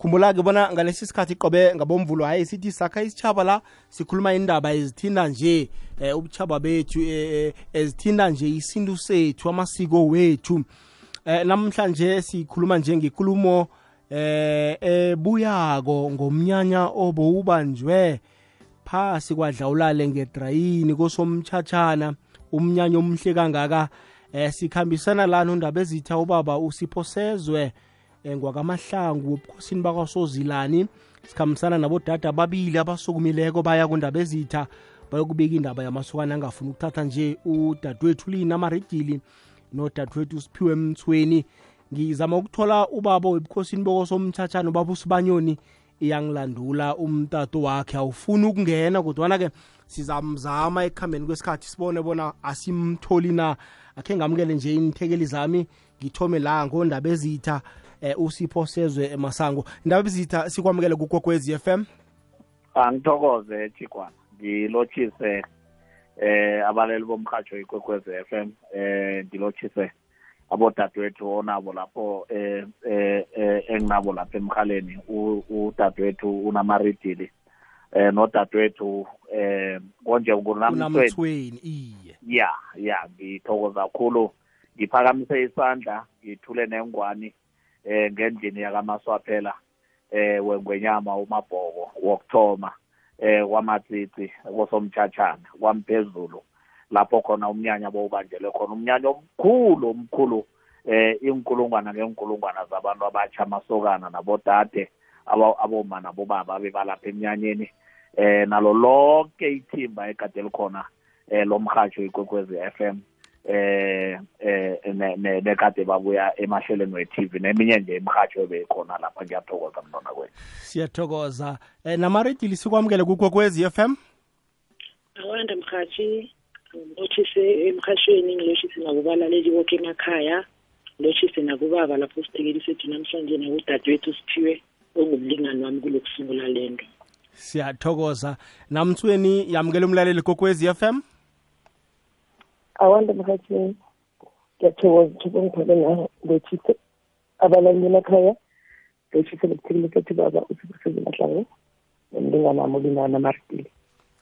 khumbula-ke bona ngalesi sikhathi qobe ngabomvulo hayi sithi sakha isitshaba la sikhuluma indaba ezithinda nje eh, ubuchaba bethu eh, ezithinda nje isintu sethu amasiko wethu. Eh, namhlanje sikhuluma nje ngekulumo eh ebuyako ngomnyanya obowubanjwe phasi kwadlawulale ngedrayini kosomtchatshana umnyanya omhle kangaka. Eh sikhambisana lana undaba ezitha ubaba usiphosezwe eh, ngwakamahlangu ebukhosini bakwasozilani sikhambisana nabodada ababili abasukumileko baya kundaba ezitha bayokubika indaba yamasokana angafuni ukuthatha nje udadewethu lina amaredili nodadewethu usiphiwe emthweni. Ngizama ukuthola ubaba webukhosini bokosomthatshana ubaba usibanyoni iyangilandula umtato wakhe. Awufuni ukungena kodwana-ke sizamzama ekuhambeni kwesikhathi sibone bona asimtholi na. Akhe ngamukele nje inithekeli zami ngithome la ngondaba ezitha eh, usipho sezwe emasango indaba ezitha sikwamukele kukwekwezi FM angithokoze chikwana ngilotshise eh abaleli bomhatsho ikwekwezi FM eh ngilotshise abodadewethu onabo lapho eh eh enginabo lapha emhaleni udadewethu unamaridili eh nodadewethu eh konje kunamthweni iye. Ya ya ngithokoza kakhulu. Ngiphakamise isandla ngithule nengwani eh ngendlini yakamaswaphela eh wengwenyama umabhoko wokuthoma eh kwamatsitsi kosomthatshana kwamphezulu lapho khona umnyanya bowubanjelwe khona. Umnyanya omkhulu omkhulu eh inkulungwana ngenkulungwana zabantu abatsha amasokana nabodade aboma nabobaba bebalapha emnyanyeni. Eh nalo lonke ithimba ekade likhona eh lomhatsho ikwekwezi FM eh eh nekade babuya emahlelweni we-TV neminye nje imhatsho ebeyikhona lapha. Ngiyathokoza mntwana kwethu. Siyathokoza. Eh namaredili sikwamukele kukwekwezi FM awanda mhathi ngilotshise emhashweni ngilotshise nakubalaleli boke emakhaya ngilotshise nakubaba lapho sithekeli sethu namhlanje nakudadewethu siphiwe ongumlingani wami kulokusungula lento. Siyathokoza. Namthweni yamukela umlaleli kokwezi FM awanda mhathini ngiyathokoza thuba ngithole na ngethise abalaleli emakhaya ngethise nokuthekeli sethu baba usiphusezo mahlangu nomlingani wami ulingana maridili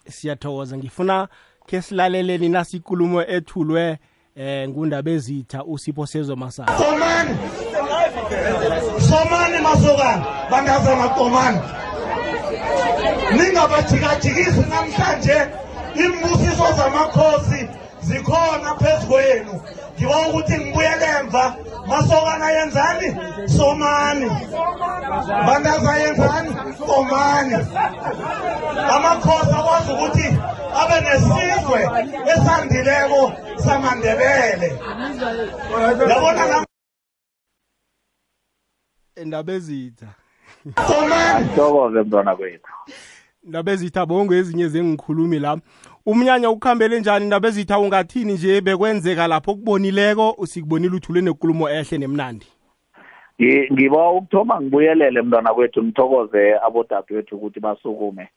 siyathokoza. Ngifuna ke silaleleni nasikulumo ethulwe eh ngundaba ezitha usipho sezwe masana Komani Somani masokana! Bangazama komani Ningabajikajikisi namhlanje imbusiso zamakhosi zikhona phezkwenu ngiba ukuthi ngibuyele emva. Masokana yenzani somani. Bandaza yenzani komani amakhosi akwazi ukuthi abe nesizwe esandileko samandebele. Yabona indaba ezitha komani thokoze mntwana kwethu. Indaba ezitha bonke ezinye zengikhulumi la. Umnyanya ukuhambele njani indaba ezitha ungathini nje bekwenzeka lapho kubonileko usikubonile uthule nekulumo ehle nemnandi. Ngiba ukuthoma ngibuyelele mntwana kwethu ngithokoze abodadewethu ukuthi basukume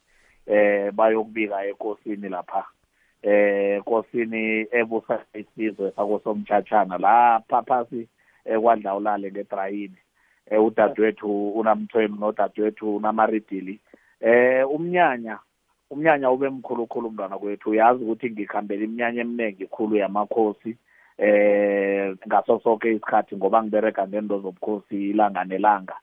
eh bayokubika ekosini lapha. Eh ekosini ebusa isizwe sakosomthatshana lapha phasi ekwadlawulale ngedrayini. Eh udadewethu unamthweni nodadewethu unamaridili. Eh umnyanya umnyanya ube mkhulukhulu mntwana kwethu. Uyazi ukuthi ngikhambela iminyanya eminingi khulu yamakhosi eh ngaso sonke isikhathi ngoba ngibereka ngento zobukhosi ilanga nelanga.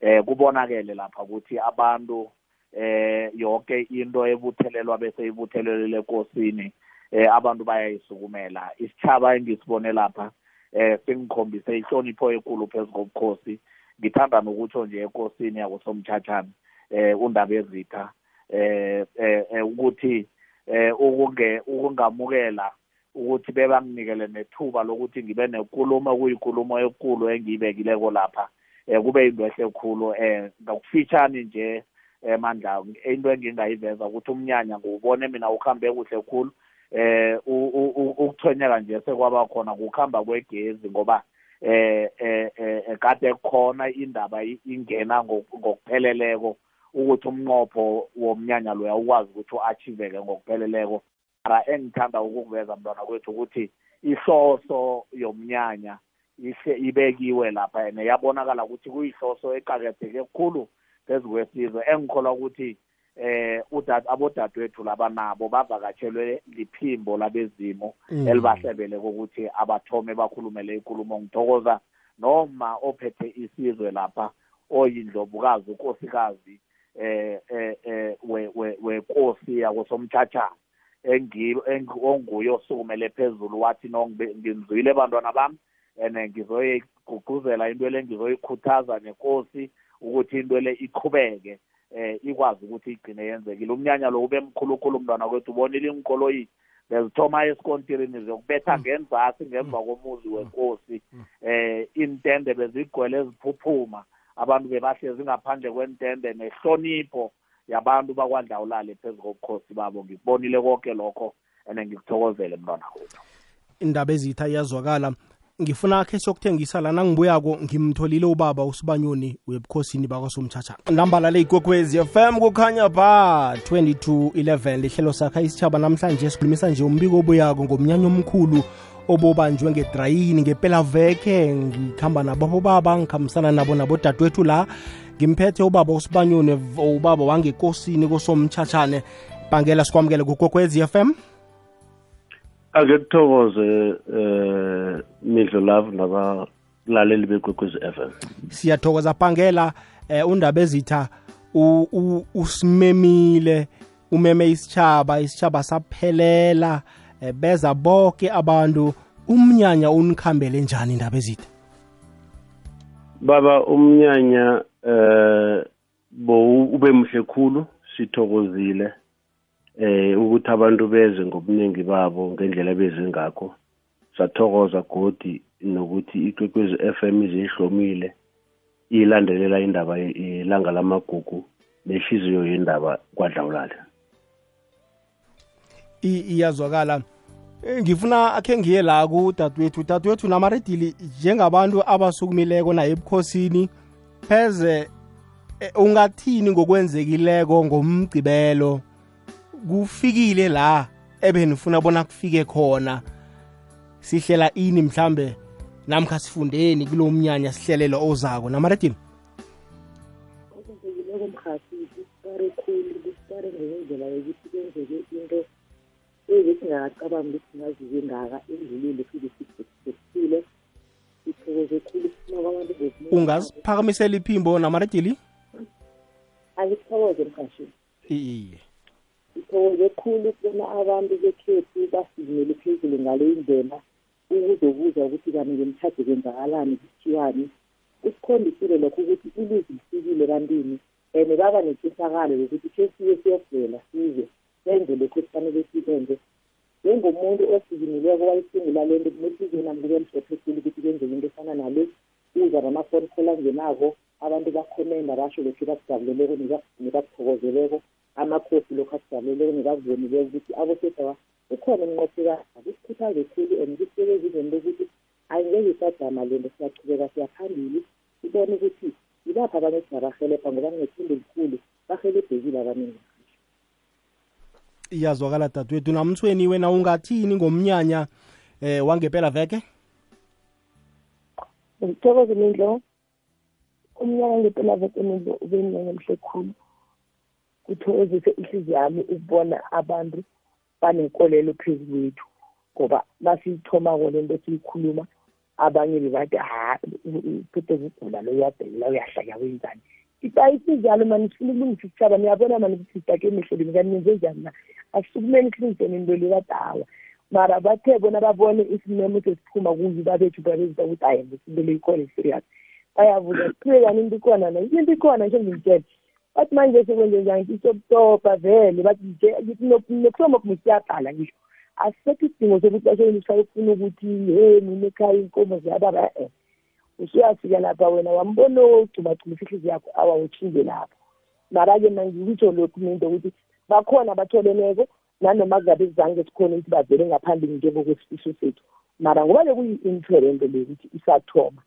Eh kubonakele lapha ukuthi abantu eh yonke into ebuthelelwa bese ibuthelelele ekosini eh abantu bayayisukumela. Isitshaba engisibone lapha eh singikhombise ihlonipho enkulu phezu kobukhosi. Ngithanda nokutsho nje ekosini yakosomthatshana eh undaba ezitha eh eh ukuthi eh ukunge ukungamukela ukuthi bebanginikele nethuba lokuthi ngibe nenkulumo okuyinkulumo enkulu engiyibekileko lapha. Eh kube into ehle khulu eh ngokufitshane nje emandla into engingayiveza ukuthi umnyanya ngiwubone mina ukuhambe kuhle khulu. Eh ukuthonyeka nje sekwaba khona kukhamba kwegezi ngoba eh eh kade khona indaba ingena ngokupheleleko. Ukuthi umnqopho womnyanya loya ukwazi ukuthi uachieveke ngokupheleleko. Mara engithanda ukukuveza mntwana kwethu ukuthi ihloso yomnyanya ibekiwe lapha and yabonakala ukuthi kuyihloso eqakatheke kakhulu phezu kwesizwe. Engikholwa ukuthi eh udad abodadewethu labanabo bavakatshelwe liphimbo labezimo Mm. elibahlebele kokuthi abathome bakhulumele inkulumo ngithokoza noma ophethe isizwe lapha oyindlovukazi unkosikazi eh eh eh we we wenkosi yakosomthatha engi eng- onguye osukumele phezulu wathi no ngibe- ngimzwile bantwana bami and ngizoyigqugquzela into le ngizoyikhuthaza nenkosi ukuthi into le iqhubeke eh ikwazi ukuthi igcine yenzekile. Umnyanya lo ube mkhulukhulu mntwana kwethu ubonile inkoloyi bezithoma esikontirini ziyokubetha ngenzasi ngemva komuzi wenkosi eh intende bezigcwele eziphuphuma abantu bebahlezi ngaphandle kwentende nehlonipho yabantu bakwandlawulale phezu kobukhosi babo. Ngikubonile konke lokho and ngikuthokozele mntwana wethu. Indaba ezitha iyazwakala. Ngifuna khe siyokuthengisa lana ngibuyako ngimtholile ubaba usibanyoni webukhosini bakwasomthatha nambala le igogwezi fm kukhanya ba 2211 lihlelo sakha isitshaba namhlanje sikhulumisa nje umbiko obuyako ngomnyanya omkhulu obobanjwe ngedrayini ngepelaveke ngikhamba nabo abobaba ngikhambisana nabo nabodadewethu la. Ngimphethe ubaba usibanyoni ubaba wangekosini kosomtshatshane bangela sikwamukele kugogwezi fm ake kuthokoze um midlo love nabalaleli begwekwezi f m. Siyathokoza bhangela um undaba ezitha usimemile umeme isitshaba isitshaba saphelela. eh, beza bonke abantu umnyanya unikhambele njani indaba ezitha baba umnyanya eh bo ube muhle khulu sithokozile eh ukuthi abantu beze ngobuningi babo ngendlela beze ngakho. Sathokoza godi nokuthi ikwekwezi FM izihlomile ilandelela indaba ilanga lamagugu nehliziyo yendaba kwadlawulale. I- iyazwakala. Eh, ngifuna akhe ngiye la kudadewethu. Dadewethu namaredili njengabantu abasukumileko naye ebukhosini. Pheze eh, ungathini ngokwenzekileko ngomgcibelo kufikile la ebenifuna bona kufike khona. Sihlela ini mhlambe namkha sifundeni kulo mnyanya sihlelelo ozako. Namaredili? Okwenzekileko mkhasi kusitare khulu kusitare ngendlela yokuthi kwenzeke into ebesingakacabangi ukuthi singazize ngaka endlulile futhi sikuphile sithokoze khulu kuphuma kwabantu ngobuningi ungasiphakamisela iphimbo namaredili akithokoze mkhashi iye. Sithokoze khulu kubona abantu bekhethu basigimele phezulu ngale indlela ukuzobuza ukuthi kani ngemthatho kwenzakalani kuthiwani. Kusikhombisile lokho ukuthi ilizwi lifikile ebantwini and baba netshesakalo yokuthi khe siye siyokuvela size senze lokhu esifanele sikwenze njengomuntu osikimileko wayisungula le nto kunesize nami kube mhlophe khulu ukuthi kwenzeke into efana nale uza namafoni call angenako abantu bakhomenda basho lokhu bakujabuleleko nebakuthokozeleko amakhosi lokhu akujabuleleko nebakubonileko ukuthi abosedawa ukhona umnqophekazi kusikhuthaze khulu and kusebenzizeni lokuthi angeke isajama le nto siyachubeka siyaphambili sibone ukuthi yibaphi abanye singabahelebha ngoba ngethemba elikhulu bahelebhekile abaningi iyazwakala dadewethu namthweni wena ungathini ngomnyanya eh wangempela veke ngithokoze mindlo umnyaka ngempela veke mindlo ube mnyanya mhle khulu kuthokozise ihliziyo yami ukubona abantu banenkolelo phezu kwethu ngoba masiyithomako le nto siyikhuluma abanye bebathi ha uphethe kugula lo uyabhekela uyahlanya wenzani isinjalo mani sifuna ukulungisa isitshaba niyabona mani ukuthi sitake emehlelweni kanti nenze njani na asisukumeni silungiseni into le kadawa mara bathe bona babone isimemo sesiphuma kuyo babethu babezita ukuthi hayi into le ikhona serious bayabuza siqhubekani into ikhona na? Into ikhona nje ngimtshele bathi manje sekwenze njani? Ngithi sokutopa vele bathi nje nokuhloma kuma siyaqala ngisho. Asisekho isidingo sokuthi bashoni sayofuna ukuthi he mina ekhaya inkomo ziyababa e usuyafika lapha wena wambona ogcumagcuma ihliziyo yakho awawutshinge lapho. Mara-ke mangikutsho lokhu minto ukuthi bakhona abatholeneko nanoma kungabe zange sikhona ukuthi bavele ngaphandle njengokwefiso sethu. Mara ngoba bekuyi-inferente le ukuthi isathoma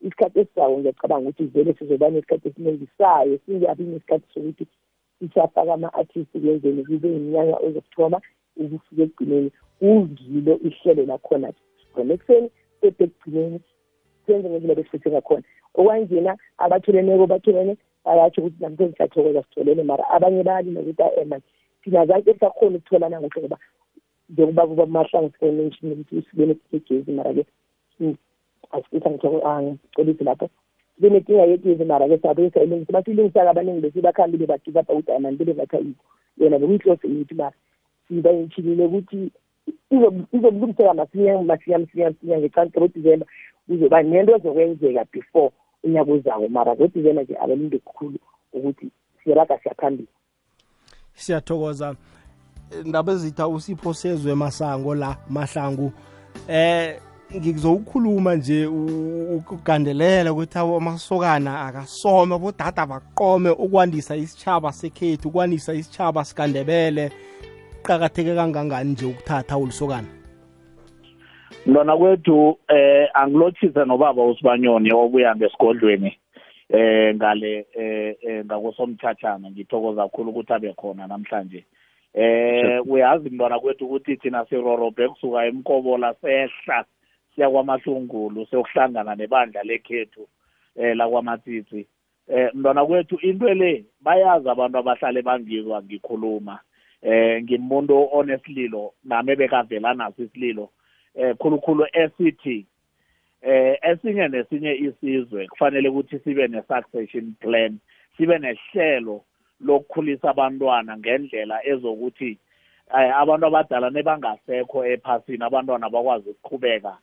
isikhathi esizayo ngiyacabanga ukuthi vele sizoba nesikhathi esiningi sayo singabi nesikhathi sokuthi sisafaka ama-artist kwenzeni kube iminyanya ozokuthoma ukufika ekugcineni. Kungilo ihlelo lakhona khona ekuseni kodwa ekugcineni senze ngendlela besifethe ngakhona okwanjena abatholeneko batholene bayatsho ukuthi namhlanje siyathokoza sitholene mara abanye bayalina ukuthi a manje thina zanke sisakhona ukutholana kuhle ngoba njengoba kuba mahlangu simenshini ukuthi sibene igezi mara-ke asifithi angicolisi lapho. Sibe nenkinga yegezi mara-ke sabe sayilungisa masiyilungisa-ke abaningi besibakhambi bebagivapha ukuthi amani bebekatha yikho yona bekuyinhloso yethu mara sibayitshilile ukuthi izobulungiseka masinya masinya masinya masinya ngecani ngodisemba kuzoba nento ezokwenzeka before unyaka uzayo mara ngodisemba nje abalinde kukhulu ukuthi siyeraga siyaphambili. Siyathokoza. Ndaba ezitha usipho sezwe masango la mahlangu eh ngizowukhuluma nje ukugandelela ukuthi amasokana akasome abodada baqome ukwandisa isitshaba sekhethu ukwandisa isitshaba sikandebele. Kuqakatheke kangangani nje ukuthatha ulisokana? Mntwana kwethu eh angilothise nobaba usibanyoni obuya ngesigodlweni eh ngale eh ngakosomthathana ngithokoza kakhulu ukuthi abe khona namhlanje. Eh uyazi mntwana kwethu ukuthi thina sirorobhe kusuka emkobola sehla siya kwamahlungulu siyokuhlangana nebandla lekhethu eh lakwamatsitsi. Eh mntwana kwethu into le bayazi abantu abahlale bangizwa ngikhuluma. Eh ngimuntu onesililo nami bekavela naso isililo eh khulukhulu esithi eh esinye nesinye isizwe kufanele ukuthi sibe ne-succession plan sibe nehlelo lokukhulisa abantwana ngendlela ezokuthi eh, abantu abadala nebangasekho ephasini abantwana bakwazi ukuqhubeka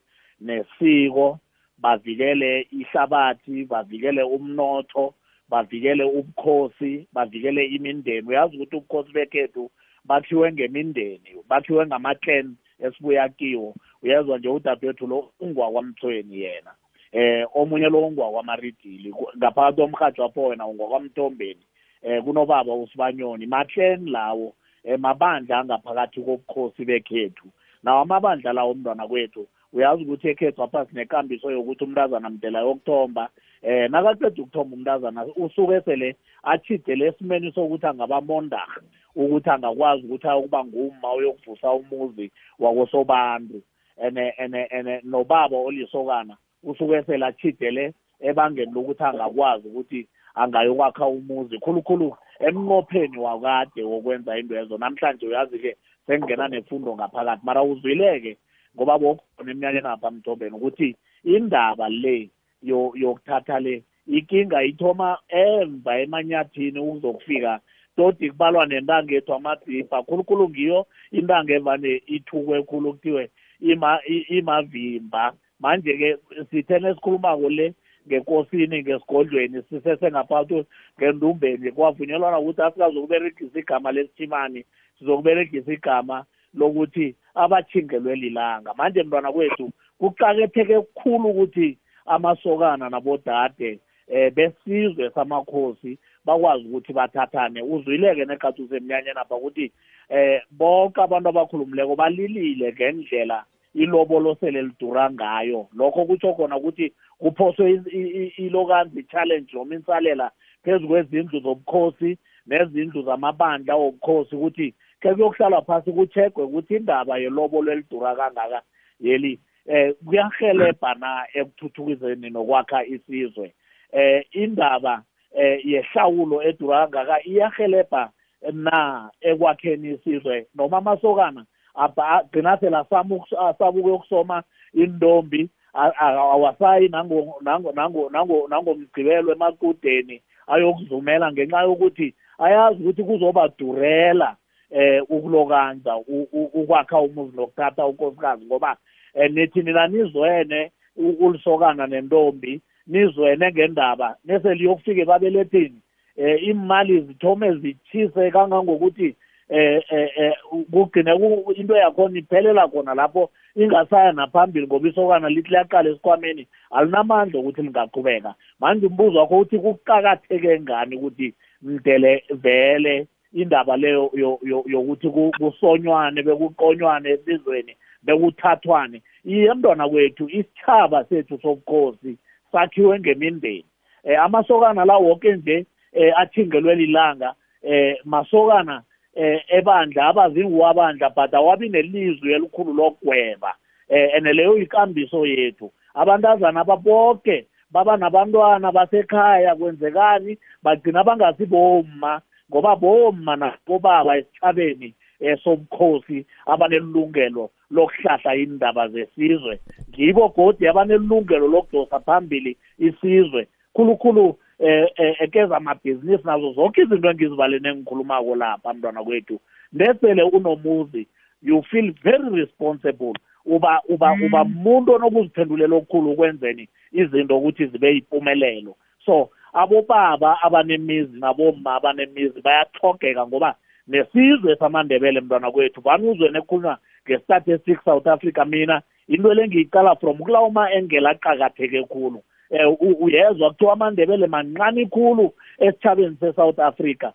nesiko bavikele ihlabathi bavikele umnotho bavikele ubukhosi bavikele imindeni. Uyazi ukuthi ubukhosi bekhethu bakhiwe ngemindeni bakhiwe ngama-clan esibuya kiwo. Uyezwa nje udadewethu lo ungwakwamthweni yena. Eh omunye lo ungwakwamaridili ngaphakathi komrhatshi wapho wena ungwakwamtombeni eh kunobaba usibanyoni. Maclan lawo emabandla angaphakathi kobukhosi bekhethu. Nawo amabandla lawo umntwana kwethu uyazi ukuthi ekhethu apha sinekambiso yokuthi umntazana mdela yokuthomba. Eh nakaqeda ukuthomba umntazana usuke sele achidele esimeni sokuthi angabamondarha ukuthi angakwazi ukuthi ayokuba nguma uyokuvusa umuzi wakosobantu ene ene ene nobaba olisokana usuke sele achidele ebangeni lokuthi angakwazi ukuthi angayokwakha umuzi. Khulukhulu emnqopheni wakade wokwenza into ezo namhlanje uyazi-ke sengingena nefundo ngaphakathi. Mara uzwile-ke ngoba bokhona eminyakeni apha mthombeni ukuthi indaba le yokuthatha le ikinga ithoma emva emanyathini uzokufika todi kubalwa nentanga ethu amadibha khulukhulu ngiyo intanga evane ithukwe khulu kuthiwe imavimba. Manje-ke sithene esikhulumako le ngekosini ngesigodlweni sisesengaphakathi ngendumbeni kwavunyelwana ukuthi asikazokuberegisa igama lesithimani sizokuberegisa igama lokuthi abathingelwe lilanga. Manje mntwana kwethu kuqaketheke kukhulu ukuthi amasokana nabodade eh besizwe samakhosi bakwazi ukuthi bathathane. Uzwileke negathi usemnyanyeni apha ukuthi eh bonke abantu abakhulumileko balilile ngendlela ilobolo sele lidura ngayo. Lokho kutsho khona ukuthi kuphoswe ilokanzi challenge noma insalela phezu kwezindlu zobukhosi nezindlu zamabandla wobukhosi ukuthi ke kuyokuhlalwa phasi kuchegwe ukuthi indaba yelobolo elidura kangaka yeli eh kuyahelebha na ekuthuthukiseni nokwakha isizwe. Eh indaba eh yehlawulo edura kangaka iyahelebha na ekwakheni isizwe? Noma amasokana agcina phela asabuke ukusoma intombi awasayi nangomgqibelo emakudeni ayokuzumela ngenxa yokuthi ayazi ukuthi kuzobadurela eh ukulokanza ukwakha umuzi nokuthatha unkosikazi ngoba nithi nina nizwene ulisokana nentombi nizwene ngendaba nese liyokufika ebabelethini eh imali zithome zithise kangangokuthi eh eh kugcine into yakhona iphelela khona lapho ingasaya naphambili ngoba isokana lithi liyaqala esikhwameni alinamandla ukuthi lingaqhubeka. Manje umbuzo wakho uthi kuqakatheke ngani ukuthi mdele vele indaba leyo yokuthi kusonywane bekuqonywane elizweni bekuthathwane? Iye mntwana kwethu isithaba sethu sobukhosi sakhiwe ngemindeni. Eh amasokana la wonke nje eh athingelwe lilanga. Eh masokana eh ebandla abazingu wabandla but awabi nelizwi elikhulu lokugweba. Eh ene leyo ikambiso yethu. Abantazana ababonke baba nabantwana basekhaya kwenzekani? Bagcina bangasiboma ngoba boma nabobaba esithabeni eh somkhosi abanelungelo lokuhlahla indaba zesizwe. Ngibo godi abanelungelo lokudosa phambili isizwe. Khulukhulu eh ekeza amabhizinisi nazo zonke izinto engizibalene engikhulumako lapha mntwana kwethu. Nesele unomuzi you feel very responsible. Uba uba uba umuntu onokuziphendulela okukhulu ukwenzeni izinto ukuthi zibe yimpumelelo. So abobaba abanemizi naboma abanemizi bayathogeka ngoba nesizwe samandebele mntwana kwethu. Vani uzwene ekhulunywa nge-statistic south africa mina. Into le ngiyicala from kulawo ma-engela aqakatheke khulu. Um uyezwa kuthiwa amandebele mancane khulu esithabeni se-south africa.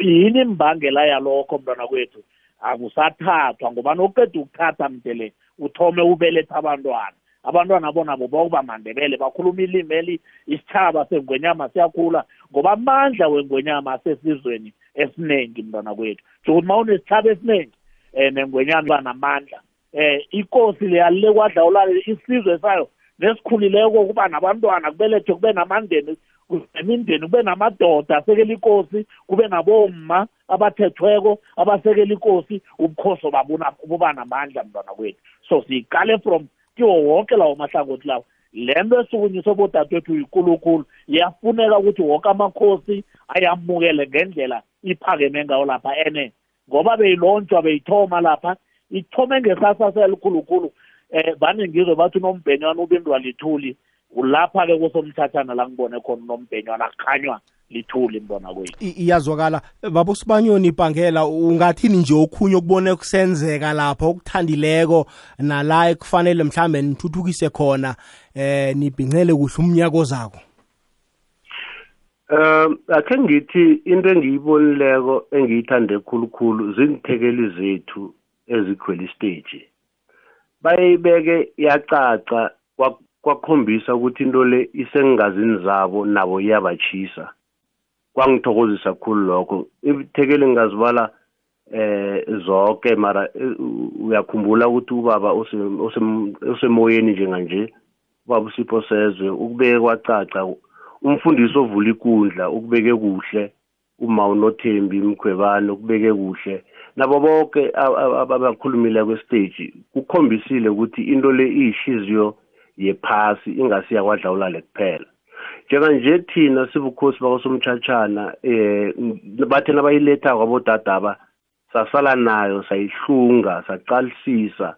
Yini imbangela yalokho mntwana kwethu? Akusathathwa ngoba nokuqeda ukuthatha mdele uthome ubeletha abantwana. Abantwana bona boba mandebele bakhuluma ilimi eli isithaba sengwenyama siyakhula ngoba amandla wengwenyama asesizweni esiningi mntwana kwethu. Njokuthi ma unesithaba esiningi um nengwenyama iba namandla um ikosi leyalile kwadlawulale isizwe sayo nesikhulileko kuba nabantwana kubelethwe kube namandeni nemindeni kube namadoda asekela ikosi kube naboma abathethweko abasekela ikosi ubukhosi buba namandla mntwana kwethu. So siyiqale from kiwo wonke lawo mahlangothi lawo. Le nto esukunyiswe bodadewethu yikulukhulu iyafuneka ukuthi wonke amakhosi ayamukele ngendlela iphakeme ngawo lapha ene. Ngoba beyilontshwa beyithoma lapha ithome ngesasasa elikhulukhulu eh vane ngizwe bathi unombhenywana ubindwa lithuli ulapha-ke kusomthathana la ngibone khona unombhenywana kukhanywa lithuli mbona kwethu. Iyazwakala. Babo sibanyoni ibhangela ungathini nje okhunye okubone kusenzeka lapho okuthandileko nala ekufanele mhlambe nithuthukise khona eh nibhincele kuhle umnyako zako Um akhe ngithi into engiyibonileko engiyithande khulukhulu zingithekeli zethu ezikhwela istage bayibeke yacaca kwakhombisa ukuthi into le isengazini zabo nabo iyabachisa kwangithokozisa kakhulu lokho. Ithekeli ngingazibala eh zonke mara uyakhumbula ukuthi ubaba osemoyeni njenganje. Ubaba usipho sezwe ukubeke kwacaca umfundisi ovula ikundla ukubeke kuhle uma unothembi mkhwebane ukubeke kuhle. Nabo bonke abakhulumile kwestage kukhombisile ukuthi into le iyihliziyo yephasi ingasiya kwadlawulale kuphela. Njenganje thina sibukhosi bakosomthatshana eh bathe nabayiletha kwabodadaba sasala nayo sayihlunga saqalisisa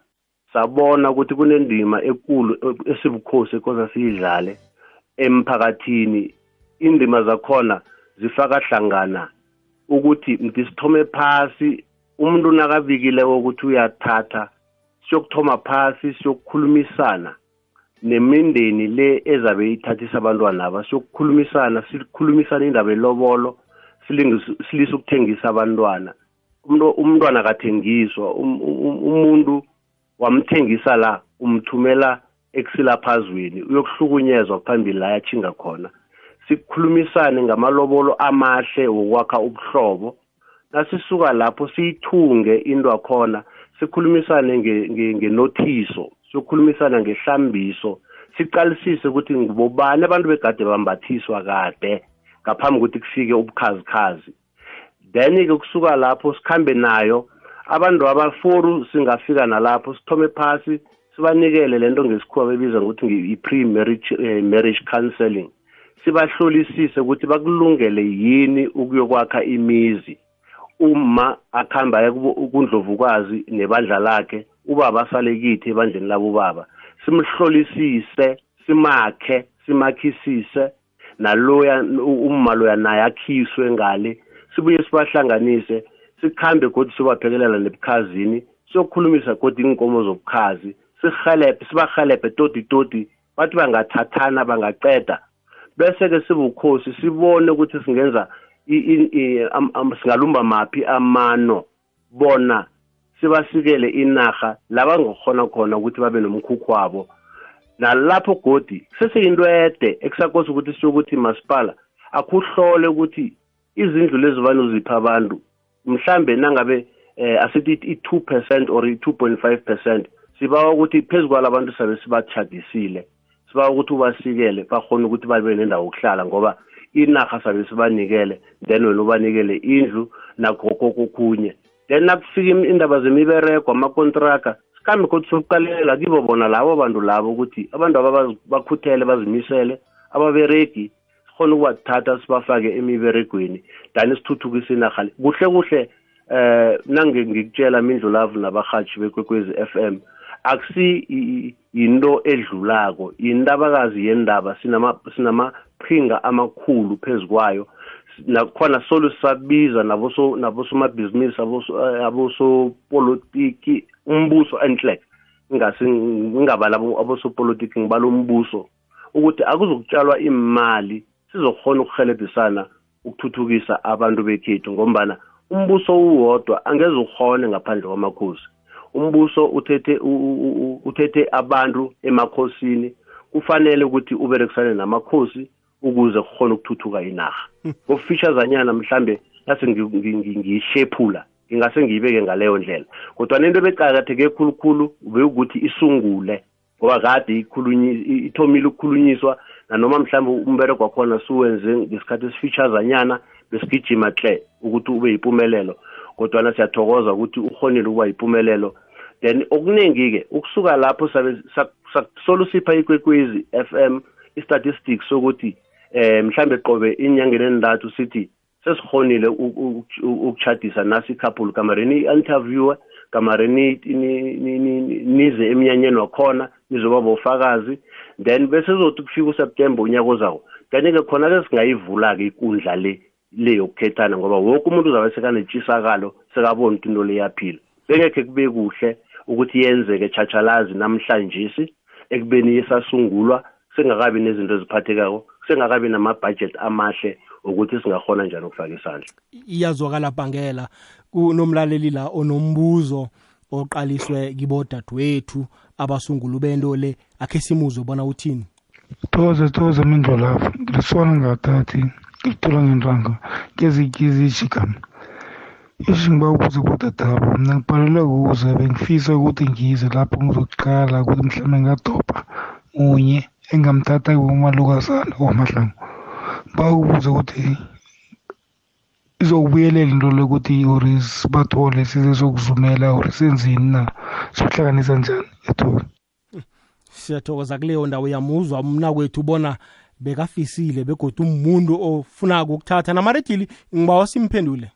sabona ukuthi kunendima ekulu esibukhosi ekoza siyidlale emphakathini. Indima zakhona zifaka hlangana ukuthi mthi sithome phasi umuntu nakabikileko ukuthi uyathatha siyokuthoma phasi siyokukhulumisana. Nemindeni le ezabe ithathisa abantwana aba siyokukhulumisana sikhulumisana indaba elobolo silise ukuthengisa abantwana. Umntwana akathengiswa um, um, umuntu wamthengisa la umthumela ekusilaphazweni uyokuhlukunyezwa phambili la yachinga khona. Sikhulumisane ngamalobolo amahle wokwakha ubuhlobo. Nasisuka lapho siyithunge into akhona sikhulumisane ngenothiso siyokhulumisana ngehlambiso siqalisise ukuthi ngibobani abantu begade bambathiswa kade ngaphambi kokuthi kufike ubukhazikhazi. Then-ke kusuka lapho sikhambe nayo abantu abaforu singafika nalapho sithome phasi sibanikele lento ngesikhuwa bebiza ngokuthi i-pre-marriage uh, marriage counseling. Sibahlolisise ukuthi bakulungele yini ukuyokwakha imizi uma akuhamba kundlovukazi nebandla lakhe ubaba asale kithi ebandleni labo baba simhlolisise simakhe simakhisise naloya uma loya naye akhiswe ngale sibuye sibahlanganise sikhambe kodwa sibaphekelela nebukhazini siyokhulumisa kodwa inkomo zobukhazi sihelebhe sibahelebhe toti toti bathi bangathathana bangaqeda. Bese-ke sibukhosi sibone ukuthi singenza singalumba maphi amano bona sibasikele inarha la bangakhona khona ukuthi babe nomkhukhu wabo. Nalapho godi seseyinto ede ekusakosa ukuthi siyokuthi masipala akuhlole ukuthi izindlu lezi vane uzipha abantu mhlambe nangabe eh asithi i2 percent or i2.5 percent sibawa ukuthi phezu kwalabantu sabe sibachadisile siba ukuthi ubasikele bakhona ukuthi babe nendawo yokuhlala ngoba inarha sabe sibanikele then wena ubanikele indlu nakho kokukhunye then nakufika indaba zemiberego amakontraka. Sikhambe khothi sokuqalelela kibo bona labo bantu labo ukuthi abantu aba bakhuthele bazimisele. Ababeregi sikhona ukubathatha sibafake emiberegweni. Dani sithuthukise inarha le. Kuhle kuhle eh nange ngikutshela mindlulavu nabahatshi bekwekwezi FM akusi yinto edlulako. Yintabakazi yendaba sinama sinamaqhinga amakhulu phezukwayo nakhona naboso nabosomabhizinisi abosopolitiki umbuso enhle. Ingasi ngingabala abosopolitiki ngibala umbuso. Ukuthi akuzokutshalwa imali sizokhona ukuhelebhisana ukuthuthukisa abantu bekhethu ngombana umbuso uwodwa angeze ukhone ngaphandle kwamakhosi. Umbuso uthethe uthethe abantu emakhosini. Kufanele ukuthi uberekisane namakhosi ukuze kukhona ukuthuthuka inarha. Ngokufeaturesanyana mhlambe nase ngiyishephula ngingase ngiyibeke ngaleyo ndlela. Kodwa nento ebecakatheke khulukhulu bekuthi isungule ngoba kade ithomile ukukhulunyiswa nanoma mhlawumbe umbereko wakhona siwenze ngesikhathi esifeaturesanyana besigijima hle ukuthi ube yimpumelelo kodwana siyathokoza ukuthi ukhonile ukuba yimpumelelo then okuningi-ke ukusuka lapho sabe solo sipha ikwekwezi FM i-statistics sokuthi eh mhlambe qobe inyangeni endathu sithi sesihonile ukuchadisa nasi couple kamareni interview kamareni nize emnyanyeni wakhona nizoba bofakazi. Then bese zothi kufika uSeptember unyaka zawo kanti-ke khona-ke singayivula-ke ikundla le le yokukhethana ngoba wonke umuntu uzabe sekanetshisakalo sekabona ukuthi into le yaphila. Bengekhe kube kuhle ukuthi yenzeke -chachalazi namhlanje ekubeni yesasungulwa sengakabi nezinto eziphathekako sengakabi nama-budget amahle ukuthi singakhona njani ukufaka isandla. Iyazwakala bhangela. Kunomlaleli la onombuzo oqaliswe kibodadewethu abasungulu bento le. Akhe simuzwe bona uthini. Thokoze thokoze mindlo lapho. Ngilisona ngathathi ngilithola ngenranga ngezikizishigama ishi ngiba ukuze kodadabo mna ngibhalelwe kuze bengifisa ukuthi ngize lapho ngizokuqala ukuthi mhlawumbe ngadobha munye engamthatha kumalukazana wamahlangu ngiba ukubuza ukuthi izokubuyelela into lokuthi ori sibathole size sokuzumela ori senzini na sokuhlanganisa njani ethola siyathokoza kuleyo ndawo yamuzwa mna kwethu bona bekafisile begodwa umuntu ofunako ukuthatha. Namaredili ngibawa simphendule.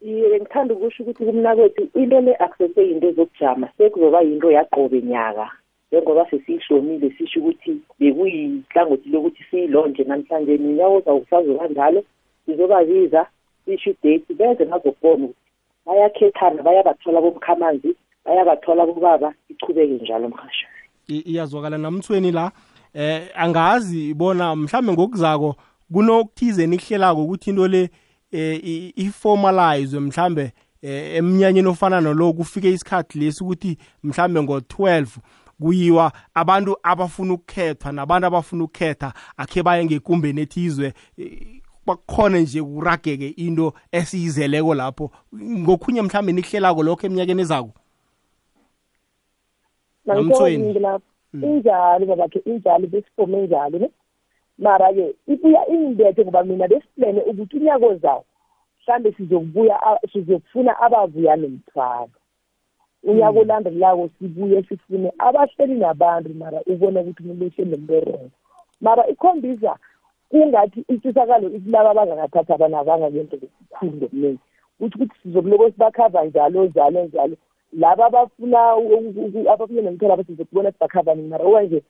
Iye ngithanda ukusho ukuthi kumna kwethu into le akusese yinto ezokujama sekuzoba yinto yaqobe nyaka njengoba sesiyihlomile sisho ukuthi bekuyihlangothi lokuthi siyilonje namhlanje ninyaka ozawusazoba njalo sizobabiza sisho idate beze ngazokubona ukuthi bayakhethana bayabathola bomkhamanzi bayabathola bobaba ichubeke njalo mhasha. Iyazwakala namthweni la. Eh angazi bona mhlambe ngokuzako kunokuthize nikuhlelako ukuthi into le eh iformalize mhlambe emnyanyeni ofana nalo kufike isikhathi lesi ukuthi mhlambe ngo12 kuyiwa abantu abafuna ukukhethwa nabantu abafuna ukukhetha akhe baye ngekumbeni ethizwe bakhona nje kurageke into esiyizeleko lapho. Ngokhunye mhlambe nikuhlelako lokho eminyakeni ezako? Namthweni lapho? Injalo babakhe injalo besifome njalo ne? Mara-ke ibuya ingibethe ngoba mina besiplene ukuthi unyaka ozawo mhlawumbe sizokubuya sizokufuna abavuya nomthwalo. Unyaka olandelako sibuye sifune abahleli nabantu mara ubone ukuthi umuntu uhleli nombereko mara ikhombisa kungathi intshisakalo ikulaba abangakathatha abantu abangakento kukhulu ngobuningi kuthi ukuthi sizokuloko sibakhava njalo njalo njalo. Laba abafuna abafuna nomthwalo abasizokubona sibakhava nini mara okwanje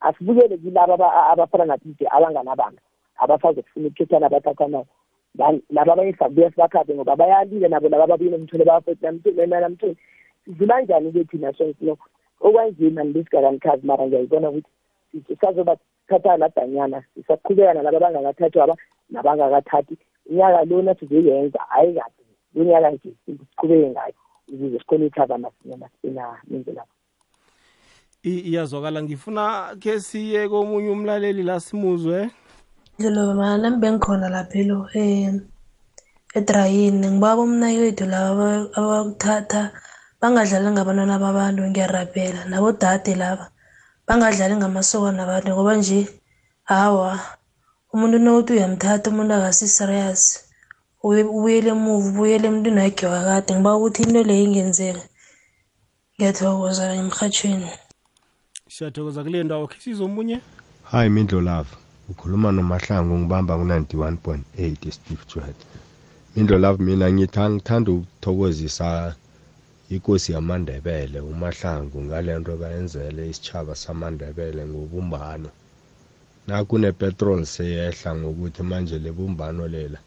asibukele kilaba abafana nathi nje abanganabanga abasazokufuna ukukhethana abathathanayo laba abanye sabuya sibakhaphe ngoba bayalile nabo laba ababuye nomthole namthole sidlula njani-ke thina sonke okwanzima nibesigakanikazi mara ngiyayibona ukuthi sazobathatha ladanyana sisaqhubeka nalaba abangakathathwa aba nabangakathathi. Unyaka lona sizoyenza hhayi kade lonyaka nje siqhubeke ngayo ukuze sikhone ukukhava masinyana sibenaningi lapho iyazwakala ngifuna ke siye komunye umlaleli la simuzwe. Ndlobo mana nami bengikhona laphelo eh edrayini. Ngibaba umnakethu laba abakuthatha bangadlali ngabantwana babantu ngiyarabhela nabodade laba. Bangadlali ngamasokana abantu ngoba nje hawa umuntu nawuthi uyamthatha umuntu akasi-serious ubuyele emuva ubuyele emntwini wakhe wakade. Ngiba ukuthi into leyo ingenzeka. Ngiyathokoza emrhatshweni siyathokoza kule ndawo. Khe sizomunye hayi mindlo love ukhuluma nomahlangu ngibamba ku-91 point 8 steve jwet mindlo love mina ngithanda ukuthokozisa ikosi yamandebele umahlangu ngale nto bayenzele isitshaba samandebele ngobumbano. Nakunepetrol seyehla ngokuthi manje lebumbano lela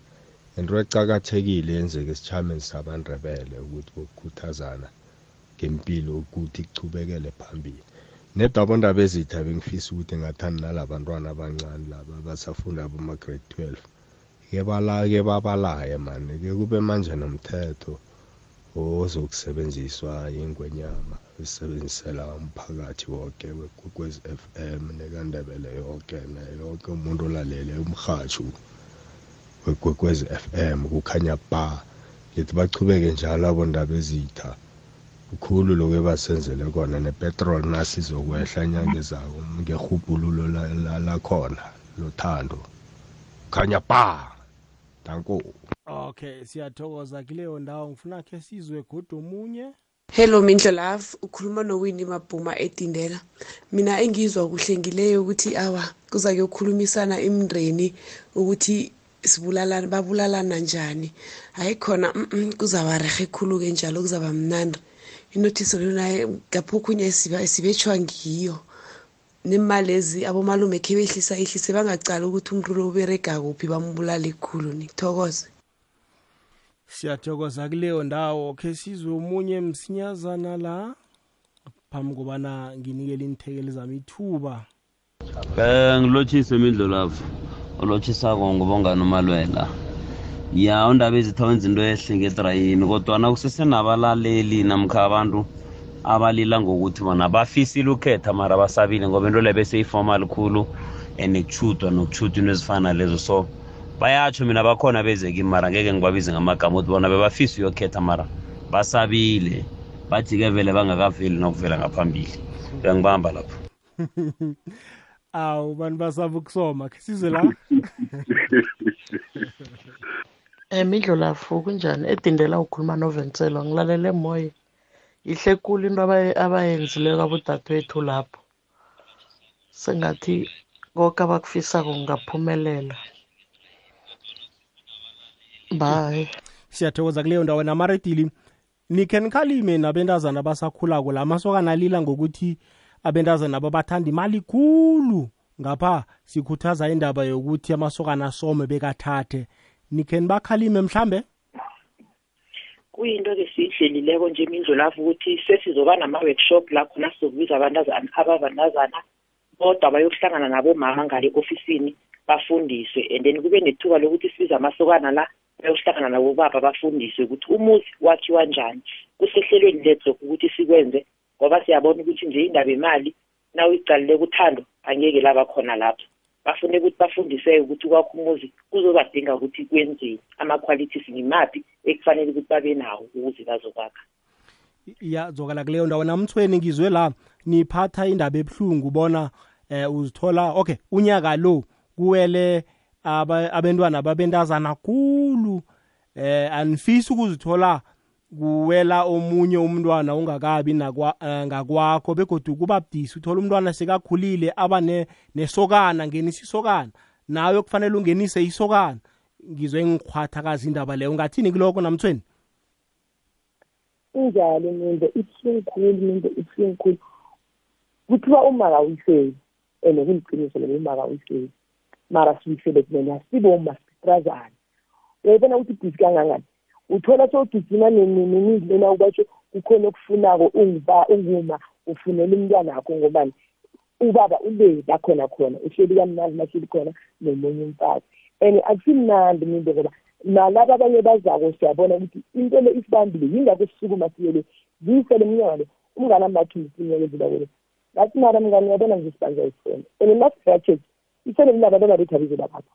into ecakathekile yenzeka esitshameni sabandebele ukuthi bokukhuthazana ngempilo ukuthi kuchubekele phambili. Nedabondaba ezitha bengifisa ukuthi ngathani nalabantwana abancane laba basafunda boma-grade 12 ke bala ke babalaye mani ke kube manje nomthetho. Ozokusebenziswa ingwenyama esebenzisela umphakathi wonke wekwekwezi FM nekandebele yonke yonke umuntu olalele umhatshu wekwekwezi FM kukhanya ba ngithi bachubeke njalo abondaba ezitha. Kukhulu lokhu ebasenzele kona nepetrol nasizokwehla inyanga ezako ngehubhululo lakhona lothando. Khanya ba danko. Okay siyathokoza. Kuleyo ndawo ngifuna khe sizwe godo omunye. Hello mindlo love. Ukhuluma nowini mabhuma edindela mina engizwa kuhle ngileyo ukuthi awa kuza kuyokhulumisana imndeni ukuthi sibulalana babulalana njani. Hayi khona mm -mm, kuzaba rehe khulu-ke njalo kuzaba mnandi. Inothisi lona ngaphokhunye sibetshwa ngiyo. Nemali ezi abomalume khe behlisa ihlise bangacala ukuthi umuntu lo uberega kuphi bambulale khulu. Nikuthokoze siyathokoza kuleyo ndawo. Khe sizwe omunye msinyazana la phambi kobana nginikele inithekeli zami ithuba. Um ngilotshise imidlolavu olotshisako ngobongani umalwela ya undaba ezithawenza into ehle ngedrayini kodwana kusesenabalaleli namkha abantu abalila ngokuthi bona bafisile ukhetha mara basabile ngoba into leyo beseyiformal khulu and kuchudwa nokuchudwa into ezifana lezo so bayatsho mina bakhona bezeki mara ngeke ngibabize ngamagama ukuthi bona bebafisa uyokhetha mara. Basabile. Bathi-ke vele bangakaveli nokuvela ngaphambili. Uyangibamba lapho. Awu bantu basaba ukusoma? Ke sizwe la? Um idlolafu kunjani? Edindela ukhuluma novenselo ngilalele moye ihle kulu into abayenzileko abodadewethu lapho. Sengathi konke abakufisako kungaphumelela. Bye. Siyathokoza kuleyo ndawo. Namaredili nikhe nikhalime nabentazana abasakhulako la masokana alila ngokuthi abentazana babathanda imali khulu. Ngapha sikhuthaza indaba yokuthi amasokana asome bekathathe. Nikhe nibakhalime mhlambe? Kuyinto lesiyihlelileko nje imindlu lapho ukuthi sesizoba nama-workshop la khona sizokubiza abantazana ababantazana bodwa bayokuhlangana nabomama ngale ofisini bafundiswe. And then kube nethuba lokuthi sibize amasokana la bayokuhlangana nabobaba bafundiswe ukuthi umuzi wakhiwa njani kusehlelweni lethu ukuthi sikwenze ngoba siyabona ukuthi nje indaba imali na uyicalile kuthando angeke laba khona lapho. Bafune ukuthi bafundiseke ukuthi kwakho umuzi kuzobadinga ukuthi kwenziwe ama-qualities ngimaphi ekufanele ukuthi babe nawo ukuze bazokwakha. Yazokala kuleyo ndawo. Namthweni ngizwe la niphatha indaba ebuhlungu bona eh uzithola okay unyaka lo kuwele abantwana babentazana kulu eh anifisi ukuzithola kuwela omunye umntwana ungakabi ngakwakho begodwa kuba budisi uthola umntwana sekakhulile aba nesokana ngenisa isokana. Nawe kufanele ungenise isokana. Ngizwe ngikhwathakazi indaba leyo. Ungathini kuloko namthweni injalo minto ibuhlungu khulu minto ibuhlungu khulu. Kuthiwa uma kawuyiseli and kuliqiniso lelo uma kawuyiseli mara siyisele kumena siboma sitrazane uyayibona ukuthi ibhisi kangangani? Uthola sowugijima nemindlu lena ubatsho kukhona okufunako unguma ufunela umntwana wakho ngobani? Ubaba ule la khona khona uhleli kamnandi mahleli khona nomunye umfazi. And akusimnandi minto ngoba nalaba abanye bazako siyabona ukuthi into le isibambile yingakho sisukuma siyele ziyisele mnyaka le umngane amathi msinyeke ezilakele ngathi mara mngane uyabona nje isibanza isifona and nasigraduate isele mlaba bengarethabize laphatha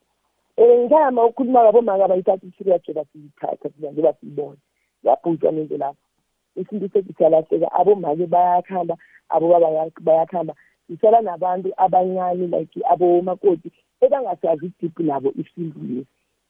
um ngihamba ukhuluma kabomaka bayithatha isiriya joba siyithatha njengoba siyibona yabhutshwa nento lapho isinto sethu siyalahleka abomake bayakhamba abobaba bayakhamba. Sisala nabantu abancane like abomakoti ebangasazi idiphi nabo isintu lesi.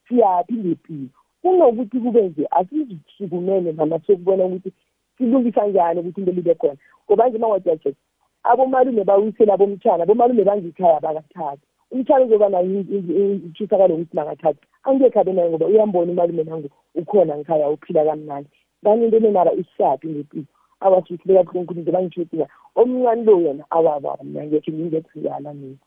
Siyaphi ngempilo kunokuthi kube nje asizisukumele mama sokubona ukuthi silungisa njani ukuthi into libe khona. Ngoba nje mangwajajet abomalume bawisela bomtshana abomalume bangikhaya bakathatha umtshana uzoba nayo intshisakalo ukuthi bangathatha angekho abe nayo ngoba uyambona umalume nangu ukhona ngikhaya uphila kamnandi. Ngani into enenara isishaphi ngempilo awasithile kabuhlungu into bangitshotia omncane lo yena awababa mna ngekhe ngingethiyala mina.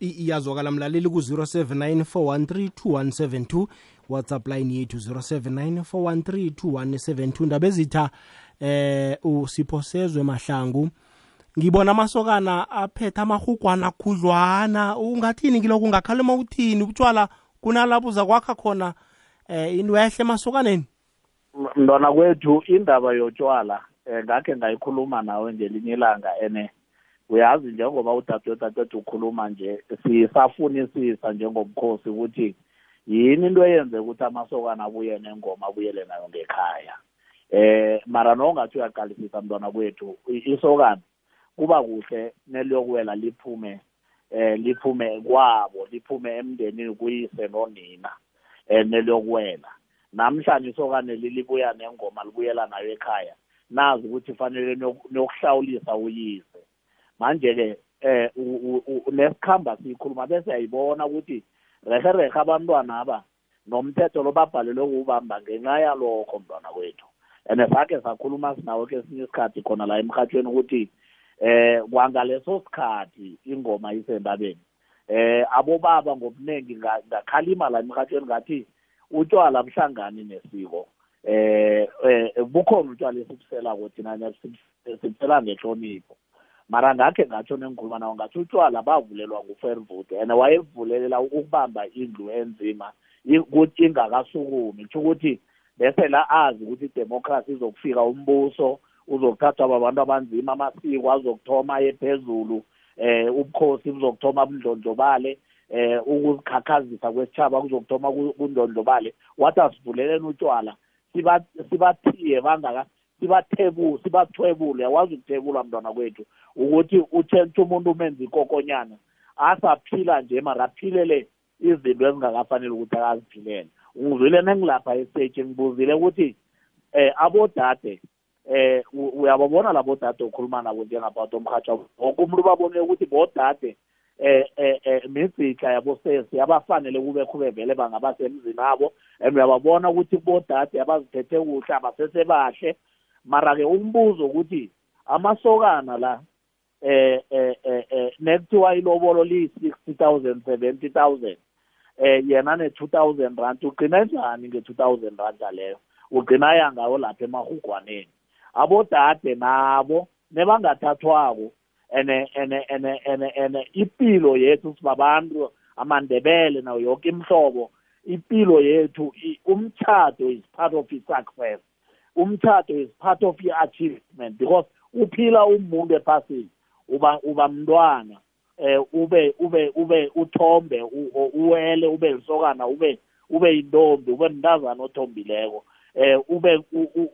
Iyazwakala mlaleli ku-079 413 whatsapp line yethu 079 413 ndaba ezitha eh usipho sezwe mahlangu ngibona amasokana aphethe amahugwana khudlwana. Ungathini ngiloko ungakhalima uthini utshwala kunalapho uza kwakha khona eh inwehle emasokaneni? Mntwana kwethu indaba yotshwala um ngakhe ngayikhuluma nawe ngelinye ilanga ene. Uyazi njengoba udadewethu ukhuluma nje sisafunisisa njengobukhosi ukuthi yini into eyenze ukuthi amasokana abuye nengoma abuyele nayo ngekhaya. Eh mara nongathi uyaqalisisa mntwana kwethu isokana kuba kuhle neliyokuwela liphume eh liphume kwabo liphume emndenini kuyise nonina eh neliyokuwela namhlanje isokane lilibuya nengoma libuyela nayo ekhaya nazi ukuthi fanele niyokuhlawulisa uyise. Manje-ke eh nesikhamba siyikhuluma bese ayibona ukuthi rehe rehe abantwana aba nomthetho lo babhalelwe kuwubamba ngenxa yalokho mntwana kwethu and sakhe sakhuluma sinawo ke esinye isikhathi khona la emhathweni ukuthi eh kwangaleso sikhathi ingoma isendabeni. Eh abobaba ngobuningi ngakhalima la emhathweni ngathi utshwala buhlangani nesiko. Eh bukhona utshwala esibusela thina sibusela ngehlonipho. Mara ngakhe ngatsho nengikhuluma nawo ngathi utshwala bavulelwa ngufervood and wayevulelela ukubamba indlu enzima ukuthi ingakasukumi. Kusho ukuthi bese la azi ukuthi idemocracy izokufika umbuso uzokuthathwa babantu abanzima amasiko azokuthoma ephezulu eh ubukhosi buzokuthoma bundlondlobale eh ukuzikhakhazisa kwesitshaba kuzokuthoma kundlondlobale wathi asivuleleni utshwala sibathiye bangaka sibathebule sibathwebule yawazi ukuthebula mntwana kwethu ukuthi utshentshe umuntu umenza ikokonyana asaphila nje mara aphilele izinto ezingakafanele ukuthi akaziphilele. Ngizwile nengilapha estage ngibuzile ukuthi eh abodade eh uyababona labo dade ukhuluma nabo njengabantu omhatsha wonke umuntu babone ukuthi bodade eh eh mizitla yabosesi abafanele kube khube vele bangabasemzini abo and uyababona ukuthi bodade abaziphethe kuhle abasesebahle mara ke umbuzo ukuthi amasokana la eh eh eh nekuthiwa ilobolo liyi-60,000 70,000 eh yena ne-2000 rand ugcina njani nge-2000 rand leyo? Ugcina yangayo lapha emahugwaneni? Abodade nabo nebangathathwako ene ene ene ene ene impilo yethu sibabantu amandebele nayo yonke imhlobo impilo yethu umtchado is part of i-success umtchado is part of i-achievement because uphila umuntu ephasini uba uba mntwana eh ube ube ube uthombe uwele ube lisokana ube ube intombi ube mntazana othombileko. Eh ube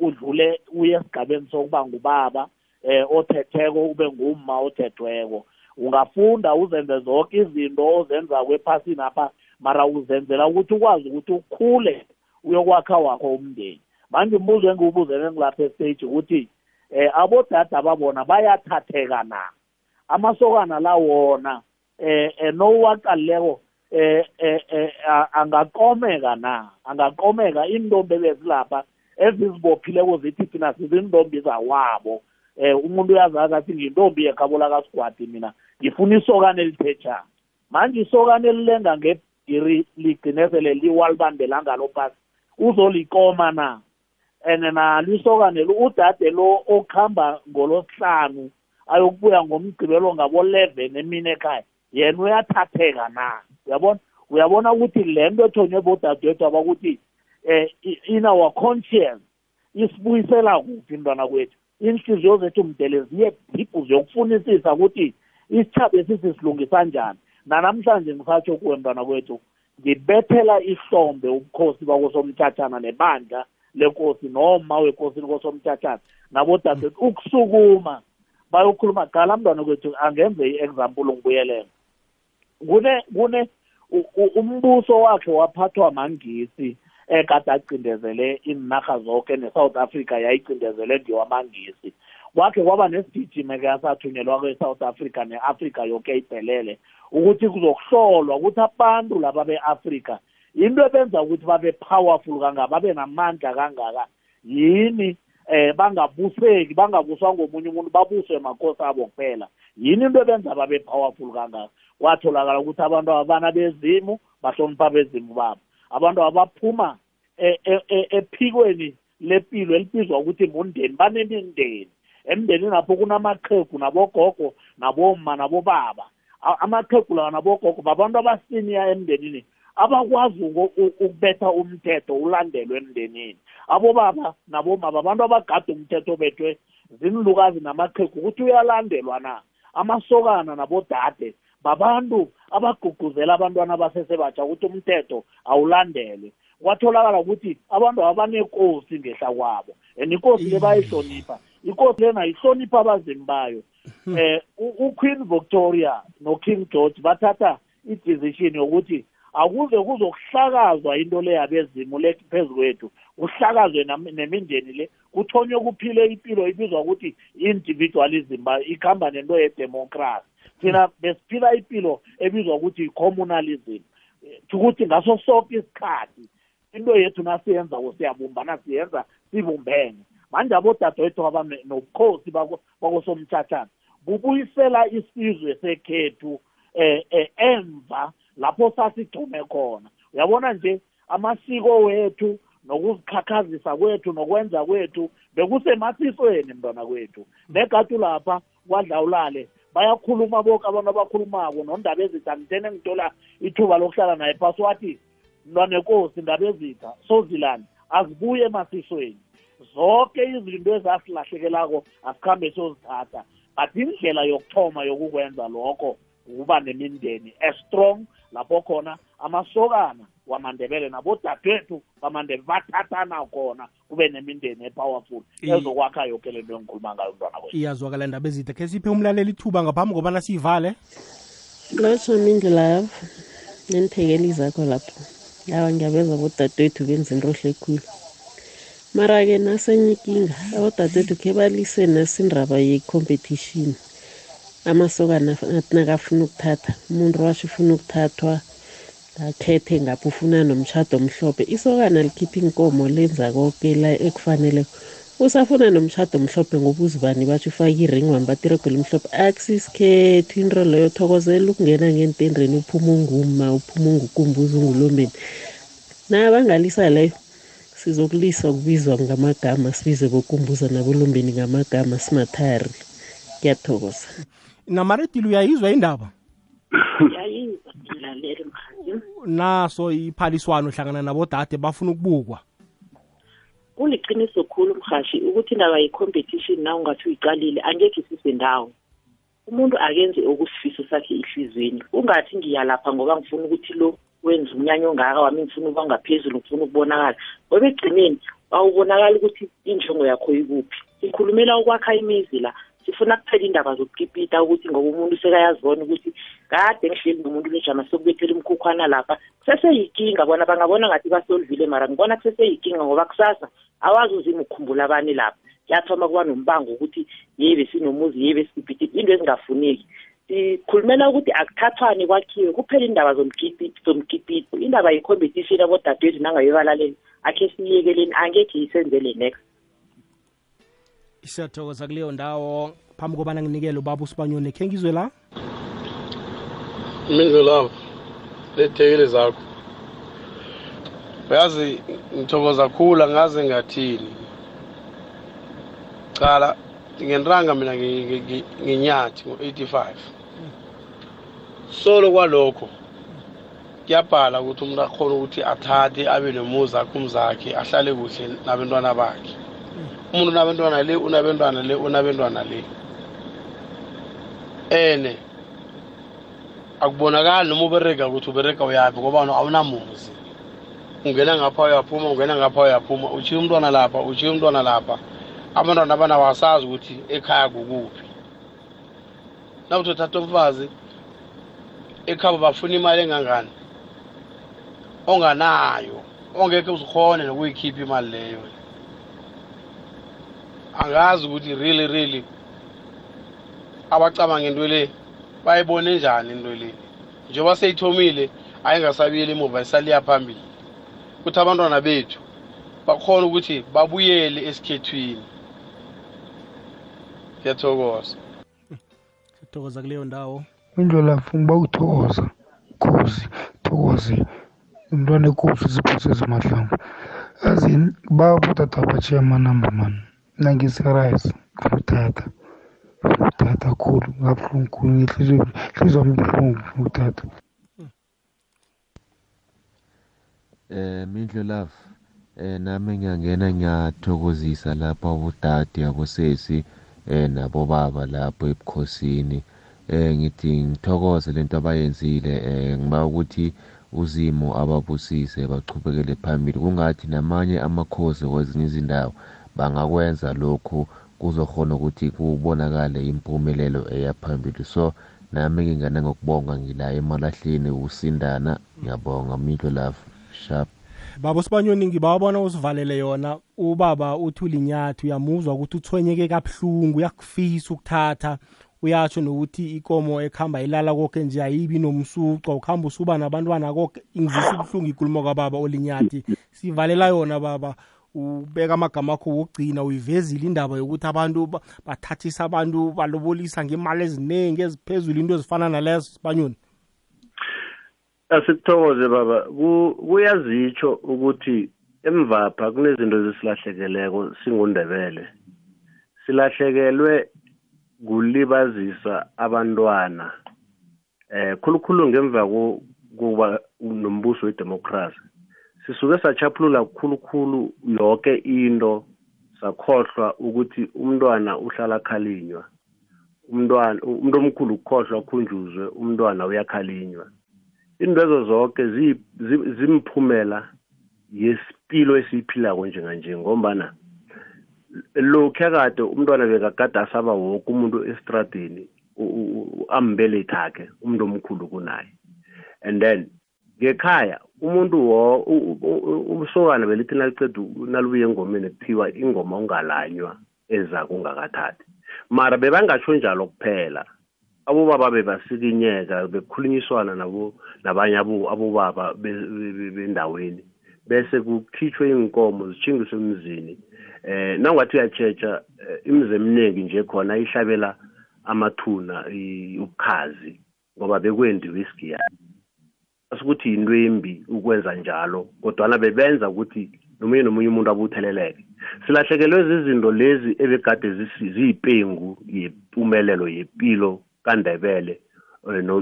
udlule uye esigabeni sokuba ngubaba eh othetheko ube ngumma othethweko. Ungafunda uzenze zonke izinto ozenza kwephasini apha mara uzenzela ukuthi ukwazi ukuthi ukhule uyokwakha wakho umndeni. Manje umbuzo engiwubuzele ngilapha estage ukuthi eh abodade ababona bayathatheka na? Amasokana la wona eh nowaqalileko eh eh angaqomeka na? Angaqomeka intombi bezilapha ezizibophileko zithi thina sizintombi zawabo. Eh umuntu uyazazi athi ngintombi yekhabola kasigwadi mina ngifuna isokane elithetsha manje isokane elilenga ngebhiri ligcine sele liwalibambela ngalo phasi uzolikoma na? And nalo isokane udade lo okuhamba ngolosihlanu ayokubuya ngomgqibelo ngabo-eleven emini ekhaya yena uyathatheka na? Uyabona? Uyabona ukuthi le nto ethonywe bodadewethu abakuthi um in our conscience isibuyisela kuphi mntwana kwethu? Inhliziyo zethu mdele ziye diphu ziyokufunisisa ukuthi isitshaba esithi silungisa njani. Nanamhlanje ngisatsho kuwe mntwana kwethu ngibethela ihlombe ubukhosi bakosomthathana nebandla lenkosi noma wenkosini kosomthathana nabodadewethu ukusukuma bayokhuluma. Qala mntwana kwethu angenze i-example ngibuyelela kune kune u- u- umbuso wakhe waphathwa mangisi ekade acindezele iinarha zonke ne-south africa yayicindezele ngewamangisi kwakhe kwaba nesigijime-ke asathunyelwa kwe-south africa ne-africa yoke iphelele ukuthi kuzokuhlolwa ukuthi abantu laba be-afrika into ebenza ukuthi babe powerful kangaka babe namandla kangaka yini? Eh bangabuseki bangabuswa ngomunye umuntu babuswe makhosi abo kuphela. Yini into ebenza babe powerful kangaka? Kwatholakala ukuthi abantu abana bezimu bahlonipha bezimu babo. Abantu abaphuma e- e- e- ephikweni lempilo elibizwa ukuthi mundeni banemindeni. Emndenini apho kunamaqhegu nabogogo naboma nabobaba. A- amaqhegu lawa nabogogo babantu abasiniya emndenini abakwazi uku- u- ukubetha umthetho ulandelwe emndenini. Abobaba naboma babantu abagada umthetho obethwe zinlukazi namaqhegu ukuthi uyalandelwa na? Amasokana nabodade babantu abagqugquzela abantwana abasesebatsha ukuthi umthetho awulandelwe kwatholakala ukuthi abantu abanekosi ngehla kwabo and inkosi le bayihlonipha inkosi lena ihlonipha abazimu bayo. Eh u- uQueen Victoria noKing George bathatha i-decision yokuthi akuze kuzokuhlakazwa into le yabezimu le phezu kwethu kuhlakazwe nam- nemindeni le kuthonywe kuphile impilo ibizwa ukuthi individualism ba- ikhamba nento yedemocracy. Thina besiphila impilo ebizwa ukuthi i-communalism. Ukuthi ngaso sonke isikhathi into yethu nasiyenza siyabumbana siyenza sibumbene. Manje abodadewethu abanobukhosi bako- bakosomthathana bubuyisela isizwe sekhethu eh eh, emva lapho sasigcume khona. Uyabona nje amasiko wethu nokuzikhakhazisa kwethu nokwenza kwethu bekusemasisweni mntwana kwethu. Negadu lapha kwadlawulale bayakhuluma boke abantu abakhulumako nondaba ezitha ngithene ngitola ithuba lokuhlala naye phasi. Wathi mntwanenkosi indaba ezitha sozilani azibuye emasisweni. Zonke izinto ezasilahlekelako asikhambe siyozithatha but indlela yokuthoma yokukwenza lokho ukuba nemindeni estrong lapho khona amasokana wamandebele nabodadewethu bamandebele bathathana khona kube nemindeni epowerful. I- ezokwakha yoke le nto engikhuluma ngayo mntwana kwethu iyazwakala indaba ezide. Khe siphe umlaleli ithuba ngaphambi kobana siyivale? Lotsha mindlela lapho nenithekeli zakho lapho. Awa ngiyabeza bodadewethu benza into ohle khulu. Mara-ke nasenye ikinga abodadewethu khe balise nasindaba ye-competition. Amasokana nakafuna ukuthatha umuntu washo ufuna ukuthathwa akhethe ngapho ufuna nomshado omhlophe. Isokana likhipha inkomo lenza konke la ekufanele. Usafuna nomshado omhlophe ngoba uzibani batsho ufake iring wambathi iregelo mhlophe akusisikhethu into leyo thokozela ukungena ngentendreni uphuma unguma uphuma ungukumbuza ungulombeni. Na bangalisa leyo sizokulisa kubizwa ngamagama sibize bokumbuza nabolombeni ngamagama simathari. Ngiyathokoza namaredile uyayizwa indaba? Naso iphaliswano hlangana nabodade bafuna ukubukwa. Kuliqiniso khulu mhashi ukuthi indaba ye-competition na ungathi uyiqalile angekhe isise ndawo. Umuntu akenze okusifiso sakhe ehliziyweni ungathi ngiyalapha ngoba ngifuna ukuthi lo wenza umnyanya ongaka wami ngifuna ukuba ngaphezulu ngifuna ukubonakala. Ngoba ekugcineni awubonakali ukuthi injongo yakho ikuphi sikhulumela ukwakha imizi la. Sifuna kuphela indaba zokukipita ukuthi ngoba umuntu sekayazibona ukuthi kade ngihleli nomuntu lejama sokubethela umkhukhwana lapha kuseseyinkinga bona bangabona ngathi basolvile mara ngibona kuseseyinkinga ngoba kusasa awazi uzima ukukhumbula abanye lapha. Kuyathoma kuba nombango ukuthi yebe sinomuzi yebe sikipita into ezingafuneki. Sikhulumela ukuthi akuthathwane kwakhiwe kuphela indaba zomkipito zomkipito indaba ye-competition abodadewethu nangayobalaleli akhe siyiyekeleni angekhe yisenzele next. Siyathokoza kuleyo ndawo. Phambi kobana nginikele ubaba usibanyoni khe ngizwe la? Mindlulavu lethekeli zakho. Uyazi ngithokoza khulu angaze ngathini. Cala ngenranga mina ngi- ngi- ngi- nginyathi ngo-85 solo kwalokho kuyabhala ukuthi umuntu akhona ukuthi athathe abe nomuzi akhe umzakhe ahlale kuhle nabantwana bakhe. Umuntu unabantwana le unabantwana le unabantwana le. Ene akubonakali noma ubereka ukuthi ubereka uyaphi ngoba awunamuzi. Ungena ngapha uyaphuma ungena ngapha uyaphuma uchiya umntwana lapha uchiya umntwana lapha. Abantwana abana wasazi ukuthi ekhaya kukuphi. Nawuthi uthatha umfazi ekhaba bafuna imali engangani? Onganayo ongeke uzikhone nokuyikhipha imali leyo. Angazi ukuthi really really abacabanga into le bayibone njani into le? Njengoba seyithomile ayingasabuyeli emuva isaliya phambili ukuthi abantwana bethu bakhona ukuthi babuyele esikhethwini. Ngiyathokoza. Sithokoza kuleyo ndawo. Indlelapho ngiba uthokoza khosi thokoze umntwana ekosi zipho zemahlangu azini babutata batshiya amanamba mani nangiserious ngifuthatha ngifuthatha khulu ngabuhlungu khulu ngihliziyo wami buhlungu ngifuthatha eh mindlo love eh nami ngiyangena ngiyathokozisa lapha abodade abosesi eh nabobaba lapho ebukhosini. Eh ngithi ngithokoze lento abayenzile eh ngiba ukuthi uzimo ababusise bachubekele phambili. Kungathi namanye amakhosi kwezinye izindawo bangakwenza lokhu kuzokhona ukuthi kubonakale impumelelo eyaphambili so nami ngingane ngokubonga ngila emalahleni usindana. Ngiyabonga mindlo love sharp. Baba sibanyoni ngibawabona usivalele yona. Ubaba uthi ulinyathi uyamuzwa ukuthi uthwenyeke kabuhlungu uyakufisa ukuthatha. Uyatsho nokuthi ikomo ekuhamba ilala konke nje ayibi nomsuco ukuhamba usuba nabantwana konke ingizisa ubuhlungu inkulumo kababa olinyathi sivalela yona baba. Ubeka amagama akho wokugcina uyivezile indaba yokuthi abantu bathathisa abantu balobolisa ngemali eziningi eziphezulu into ezifana nalezo sibanyoni? Asikuthokoze baba. Kuyazitsho ukuthi emvapha kunezinto ezisilahlekileko singundebele. Silahlekelwe kulibazisa abantwana eh khulukhulu ngemva kuba nombuso wedemocracy sisuke sachaphulula khulukhulu yonke into sakhohlwa ukuthi umntwana uhlala khalinywa umntwana umuntu omkhulu ukukhohlwa ukhunjuzwe umntwana uyakhalinywa. Indwezo zonke zimphumela yesipilo esiyiphilako njenganje ngombana lokhu kade umntwana bekagade asaba woke umuntu esitradini ambeletha akhe umuntu omkhulu kunaye. And then ngekhaya umuntu wo umsokana belithi naliceda nalibuye engomeni kuthiwa ingoma ungalanywa ezako ungakathathi mara bebangatsho njalo kuphela abobaba bebasikinyeka bekukhulunyiswana nabanye abobaba bendaweni. Bese kukhitshwe iy'nkomo zitshingiswe emzini. Eh nangathi uyatshetsha imizi eminingi nje khona ihlabela amathuna ubukhazi ngoba bekwendiwe isigiyani asikuthi yinto embi ukwenza njalo kodwana bebenza ukuthi nomunye nomunye umuntu abutheleleke. Silahlekelwe zizinto lezi ebegade ziyipengu yempumelelo yempilo kandebele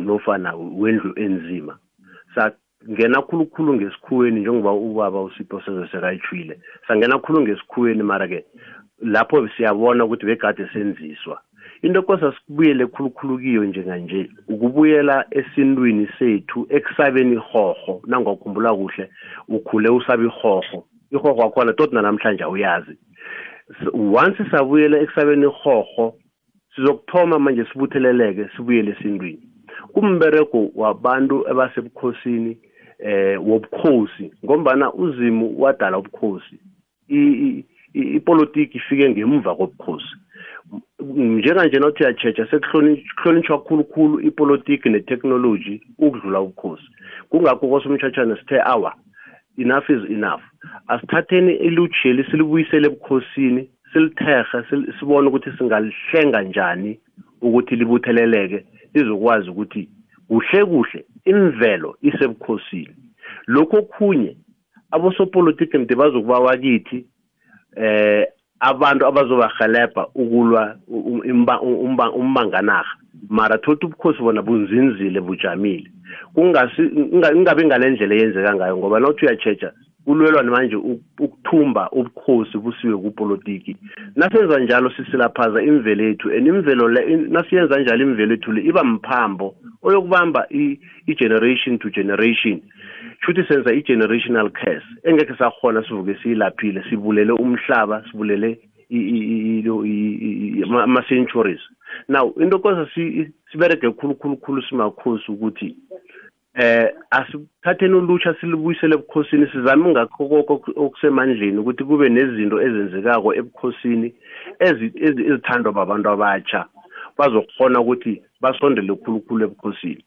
nofana wendlu enzima. Sangena khulukhulu ngesikhuweni njengoba ubaba usipho seze sekayitshwile sangena khulu ngesikhuweni mara-ke lapho siyabona ukuthi begade senziswa. Into kosa sikubuyele khulukhulu kiyo njenganje ukubuyela esintwini sethu ekusabeni ihorho nangakhumbula kuhle ukhule usaba ihorho ihorho wakhona tot nanamhlanje awuyazi once sabuyela ekusabeni ihorho sizokuthoma manje sibutheleleke sibuyele esintwini kumberego wabantu abasebukhosini eh wobukhosi ngombana uzimu wadala ubukhosi ipolitiki ifike ngemva kobukhosi njenganje nothi uyatshetsha sekuhlonitshwa khulukhulu ipolitiki netechnology ukudlula ubukhosi. Kungakho kosomtshatshana sithe awa enough is enough. Asithatheni ilutsheli silibuyisele ebukhosini silitherhe sibone ukuthi singalihlenga njani ukuthi libutheleleke lizokwazi ukuthi kuhle kuhle imvelo isebukhosini. Lokho okhunye abosopolitiki mde bazokubawa kithi eh abantu abazobahelebha ukulwa umbanganarha. Mara thothi ubukhosi bona bunzinzile bujamile. Kungabi ngale ndlela eyenzeka ngayo ngoba nothi uyatshetsha kulwelwane manje ukuthumba ubukhosi busiwe kupolitiki. Nasenza njalo sisilaphaza imvelo yethu and imvelo le nasiyenza njalo imvelo yethu le iba mphambo oyokubamba i-generation to generation shuthi senza i-generational curse. Engekhe sakhona sivuke siyilaphile sibulele umhlaba sibulele ama-centuries. Now into kosa siberege khulu khulu khulu simakhosi ukuthi eh asithatheni ulutsha silibuyisele ebukhosini sizame ngakho konke okusemandleni ukuthi kube nezinto ezenzekako ebukhosini ezithandwa babantu abatsha bazokhona ukuthi basondele khulukhulu ebukhosini.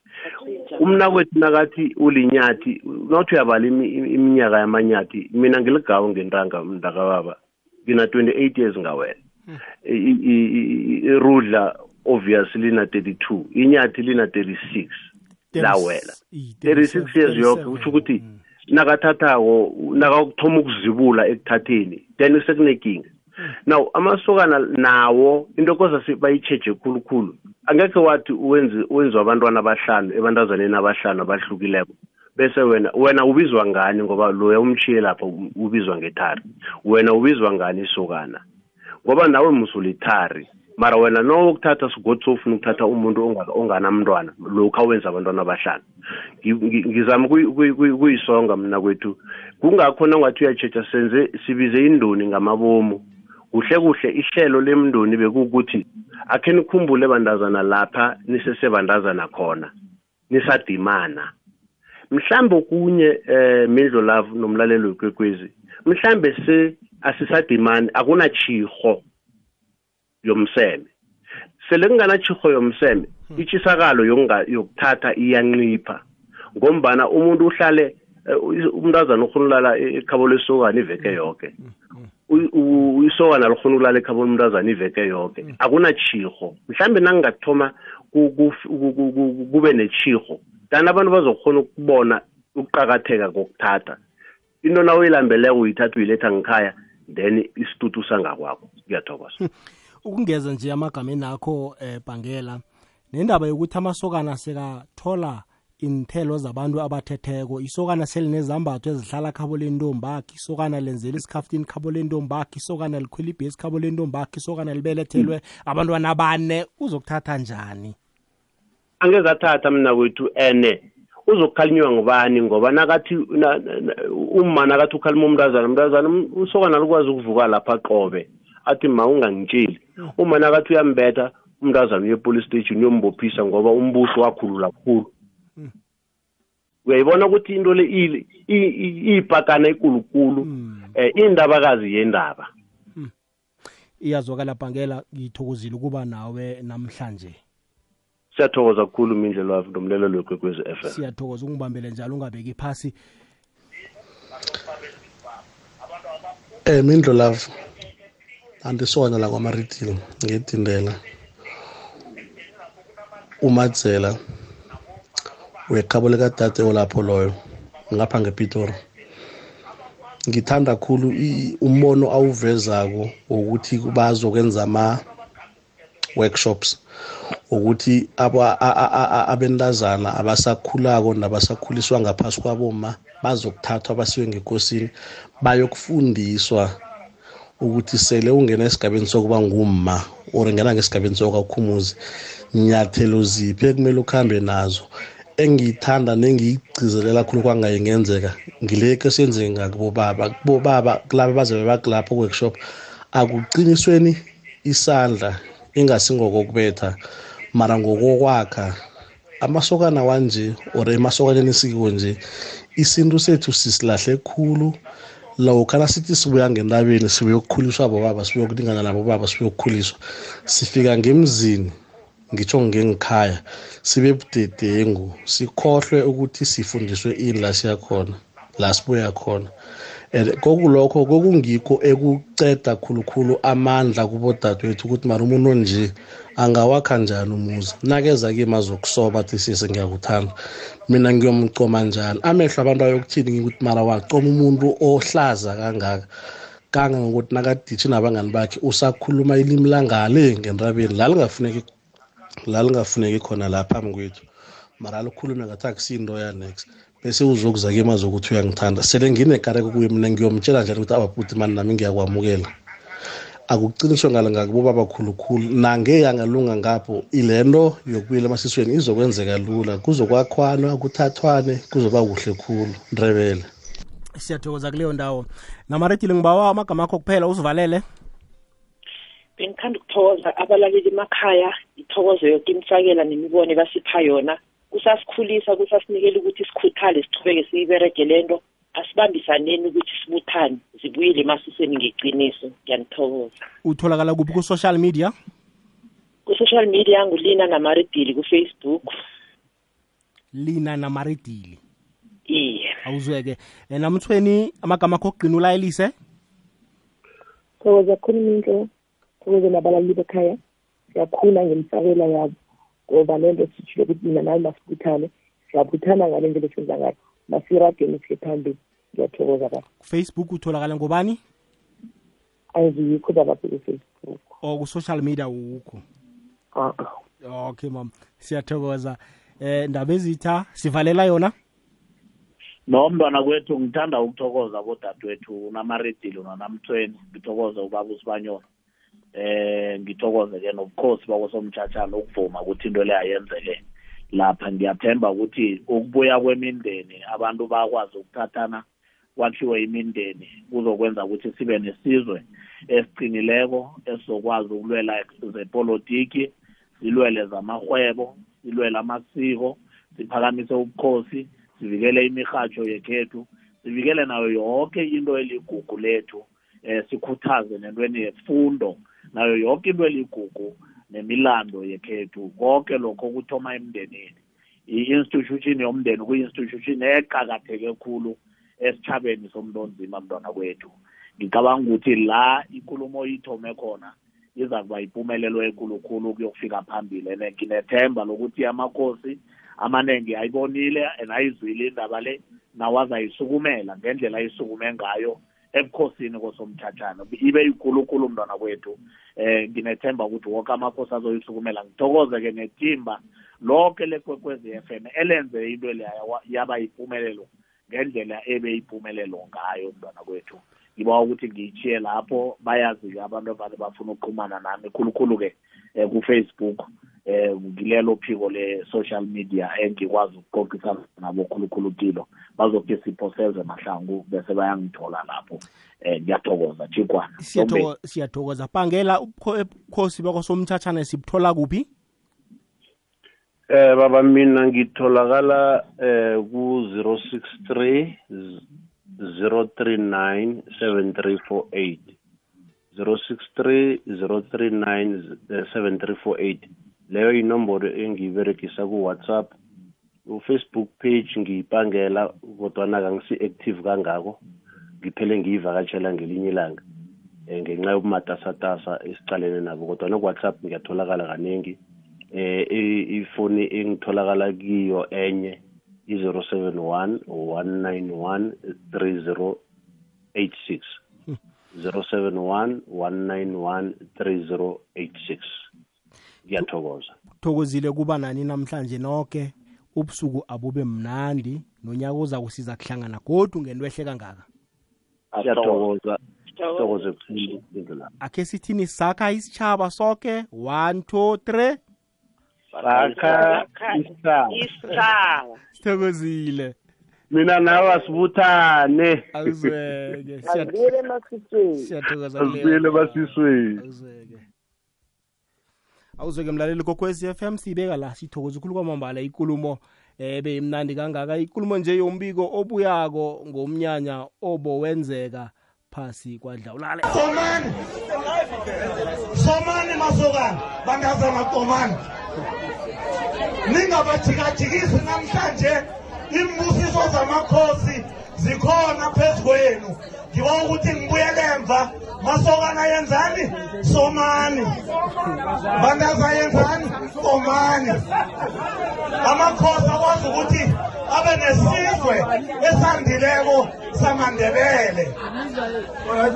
Umnakwethu nakathi ulinyathi nawuthi uyabala iminyaka yamanyathi mina ngiligawo ngentanga mntakababa. Ngina 28 years ngawena. Irudla obviously lina 32 inyathi lina 36 lawela. 36 years yoke kusho ukuthi nakathathako nakakuthoma ukuzibula ekuthatheni then sekunenkinga now amasokana nawo into koza bayitsheje khulukhulu. Angekhe wathi wenze wenziwa abantwana abahlanu ebantazaneni abahlanu abahlukileko bese wena wena ubizwa ngani? Ngoba loya umshiye lapha ubizwa ngethari. Wena ubizwa ngani isokana? Ngoba nawe musulithari mara wena no ukuthatha sigodi sofuna ukuthatha umuntu onganamntwana lokhu awenza abantwana abahlanu. Ngizama kuyisonga mna kwethu. Kungakho nangathi uyatshetha senze sibize indoni ngamabomu kuhle kuhle ihlelo lemndoni bekukuthi akhe nikhumbule bandazana lapha nisesebandazana khona nisadimana. Mhlambe kunye eh mindlo love nomlalelo wekwekwezi mhlambe se asisadimani akunachiho yomseme. Sele kunganachiho yomseme ichisakalo yokuthatha iyancipha ngombana umuntu uhlale umntazana ukhona ulala ekhabo lesokana iveke yonke isokana likhona ukulala ekhabo umntazana iveke yonke akunachiho mhlambe nangingathoma kube nechiho kanti abantu bazokhona ukubona ukuqakatheka kokuthatha. Into na uyilambeleko uyithatha uyiletha ngikhaya then isitutu sangakwakho. Kuyathokoza. Ukungeza nje amagameni akho um bhangela nendaba yokuthi amasokana sekathola inthelo zabantu abathetheko. Isokana selinezambatho ezihlala khabo lentombakhe isokana lenzela isikhafutini khabo lentombakhe isokana likhwela ibhesi khabo lentombakhe isokana libelethelwe abantwana abane uzokuthatha njani? Angeke athatha mina kwethu ene. Uzokukhalinywa ngubani? Ngoba nakathi uma nakathi ukhalima umntazana umntazana usokana likwazi ukuvuka lapha qobe. Athi ma ungangitsheli uma nakathi uyambetha umntazana uye police station uyombophisa ngoba umbuso wakhulula kakhulu uyayibona ukuthi into le iyipakana ekulukulu um indabakazi yendaba. Iyazwakala bhangela ngithokozile ukuba nawe namhlanje. Siyathokoza kakhulu mindlela wafi nomlelelo wekwekwezi f m. Siyathokoza ungibambele njalo ungabeki phasi. Um mindlo love andisona la kwamaritile ngedindela umadzela wekhabo likadade olapho loyo ngapha ngepitori. Ngithanda khulu umbono awuvezako wokuthi bazokwenza ama-workshops ukuthi abentazana abasakhulako nabasakhuliswa ngaphasi kwaboma bazokuthathwa basiwe ngekosini bayokufundiswa ukuthi sele ungena esigabeni sokuba ngumma or ngena ngesigabeni sokakhumuzi nyathelo ziphi ekumele ukuhambe nazo. Engiyithanda nengiyigcizelela khulu kwangaye ngenzeka ngile kesenzeke ngakubobaba kubobaba kulaba bazabe bakulapho workshop akuqinisweni isandla ingasingokokubetha mara ngokokwakha amasokana wanje or emasokaneni esiko nje isintu sethu sisilahle khulu. Lokha nasithi sibuya ngentabeni sibuyokukhuliswa bobaba sibuyokulingana nabobaba sibuyokukhuliswa sifika ngemzini ngitsho ngengikhaya sibe budedengu sikhohlwe ukuthi sifundiswe ini la siyakhona la sibuya khona. And kokulokho kokungikho ekuceda khulukhulu amandla kubodadewethu ukuthi mara umuntu onje angawakha njani umuzi? Nakeza kimi azokusoba athi sise ngiyakuthanda. Mina ngiyomcoma njani? Amehlo abantu ayokuthini ngikuthi mara wacoma umuntu ohlaza kangaka? Kangangokuthi nakaditshi nabangani bakhe usakhuluma ilimi langale ngentabeni la lingafuneki la lingafuneki khona la phambi kwethu. Mara lukhulume ngathi akusinto yanext bese uzokuza ke mazokuthi uyangithanda. Sele nginekareko kuye mina ngiyomtshela njani ukuthi ababhuti mani nami ngiyakwamukela? Akuqiniswe ngale ngakubobaba khulukhulu nangeyangalunga ngapho ile nto yokubuyela emasisweni izokwenzeka lula. Kuzokwakhwana kuthathwane kuzoba kuhle khulu. Ndrebele. Siyathokoza kuleyo ndawo. Namaretile ngibawa amagama akho kuphela usivalele bengithanda ukuthokoza abalaleli emakhaya ithokozo yoke imfakela nemibono ebasipha yona. Kusasikhulisa kusasinikela ukuthi sikhuthale sichubeke siyiberege le nto asibambisaneni ukuthi sibuthane zibuyele emasisweni ngeqiniso. Ngiyanithokoza utholakala kuphi ku-social media? Ku-social media ngulina namaridili kufacebook. Lina namaridili. Iye. Awuzweke. Um namthweni amagama akho okugqina ulayelise? Thokoza khona imindlo thokoze nabalaleli bekhaya siyakhula ngemfakela yabo ngoba le nto sitshile ukuthi mina nawe masibuthane siyabuthana ngale ndlela esenza ngayo. Masirageni siye phambili. Ngiyathokoza kahle facebook utholakala ngobani? Angiyikho babaphi ku-facebook or ku-social media wukho uh-uh. okay mama. Siyathokoza. Eh ndaba ezitha sivalela yona? No mntwana kwethu ngithanda ukuthokoza bodadewethu unamaredili unanamthweni ngithokoze ubaba usibanyona eh ngithokoze-ke nobukhosi bakosomthatshana ukuvuma ukuthi into le ayenzeke. Lapha ngiyathemba ukuthi ukubuya kwemindeni abantu bakwazi ukuthathana kwakhiwe imindeni kuzokwenza ukuthi sibe nesizwe esiqinileko esizokwazi ukulwela zepolitiki silwele zamahwebo silwele amasiko siphakamise ubukhosi sivikele imirhatsho yekhethu sivikele nayo yonke into eligugu lethu eh sikhuthaze nentweni yefundo. Nayo yonke into eligugu nemilando yekhethu konke lokho kuthoma emndenini. I-institution yomndeni kuyi-institution eqakatheke khulu esitshabeni somuntu onzima mntwana kwethu. Ngicabanga ukuthi la ikulumo ithome khona iza kuba yimpumelelo enkulukhulu kuyokufika phambili. And nginethemba lokuthi amakhosi amaningi ayibonile and ayizwile indaba le nawo azayisukumela ngendlela ayisukume ngayo. Ebukhosini kosomthatshana ibe yikulukulu mntwana kwethu. Eh nginethemba ukuthi wonke amakhosi azoyisukumela ngithokoze-ke netimba lonke lekwekwezi F M elenze into le yaba yimpumelelo ngendlela ebe yimpumelelo ngayo mntwana kwethu. Ngiba ukuthi ngiyitshiye lapho bayazi-ke abantu avane bafuna ukuqhumana nami khulukhulu-ke. Um ku-facebook um ngilelo phiko le-social media engikwazi ukuqoqisana nabo khulukhulu kilo. Bazokuthi siphoseze mahlangu bese bayangithola lapho. Um ngiyathokoza chikwana Siyatho- siyathokoza. Bhangela ubukho- ubukhosi bakosomthatshana sibuthola kuphi? Eh baba mina ngitholakala eh ku 063 039 7348 063 039 7348 leyo inombolo engiyiberegisa ku WhatsApp ku Facebook page ngiyipangela kodwa kangisi active kangako. Ngiphele ngiyivakatshela ngelinye ilanga eh ngenxa yobumatasatasa esicalene nabo. Kodwa no WhatsApp ngiyatholakala kaningi eh i- ifoni engitholakala kiyo enye i-071 191 3086 071 191 3086 ngiyathokoza. Thokozile kuba nani namhlanje nonke ubusuku abube mnandi. Nonyaka uza kusiza kuhlangana godu ngento ehle kangaka siyathokoza sithokoze kukhulu indlela. Akhe sithini? Sakha isitshaba soke. One two three. Sakha isaba isaba sithokozile mina nawe asibuthane. Awuzweke asibuyele emasisweni. siyathokoza asibuyele basisweni awuzweke awuzweke mlaleli kokwez f m siyibeka la sithokoza ukhulu kwamambala ikulumo ebe imnandi kangaka. Ikulumo nje yombiko obuyako ngomnyanya obowenzeka phasi kwadlawulale. Komani somani masokana bantazana komani ningabajikajikisi namhlanje. Imbusiso zamakhosi zikhona phezu kwenu. Ngiba ukuthi ngibuyele emva. Masokana yenzani? Somani. Bantaza yenzani? Komani amakhosi akwazi ukuthi abe nesizwe esandileko samandebele.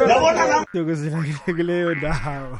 Yabona thokozile kuleyo ndawo.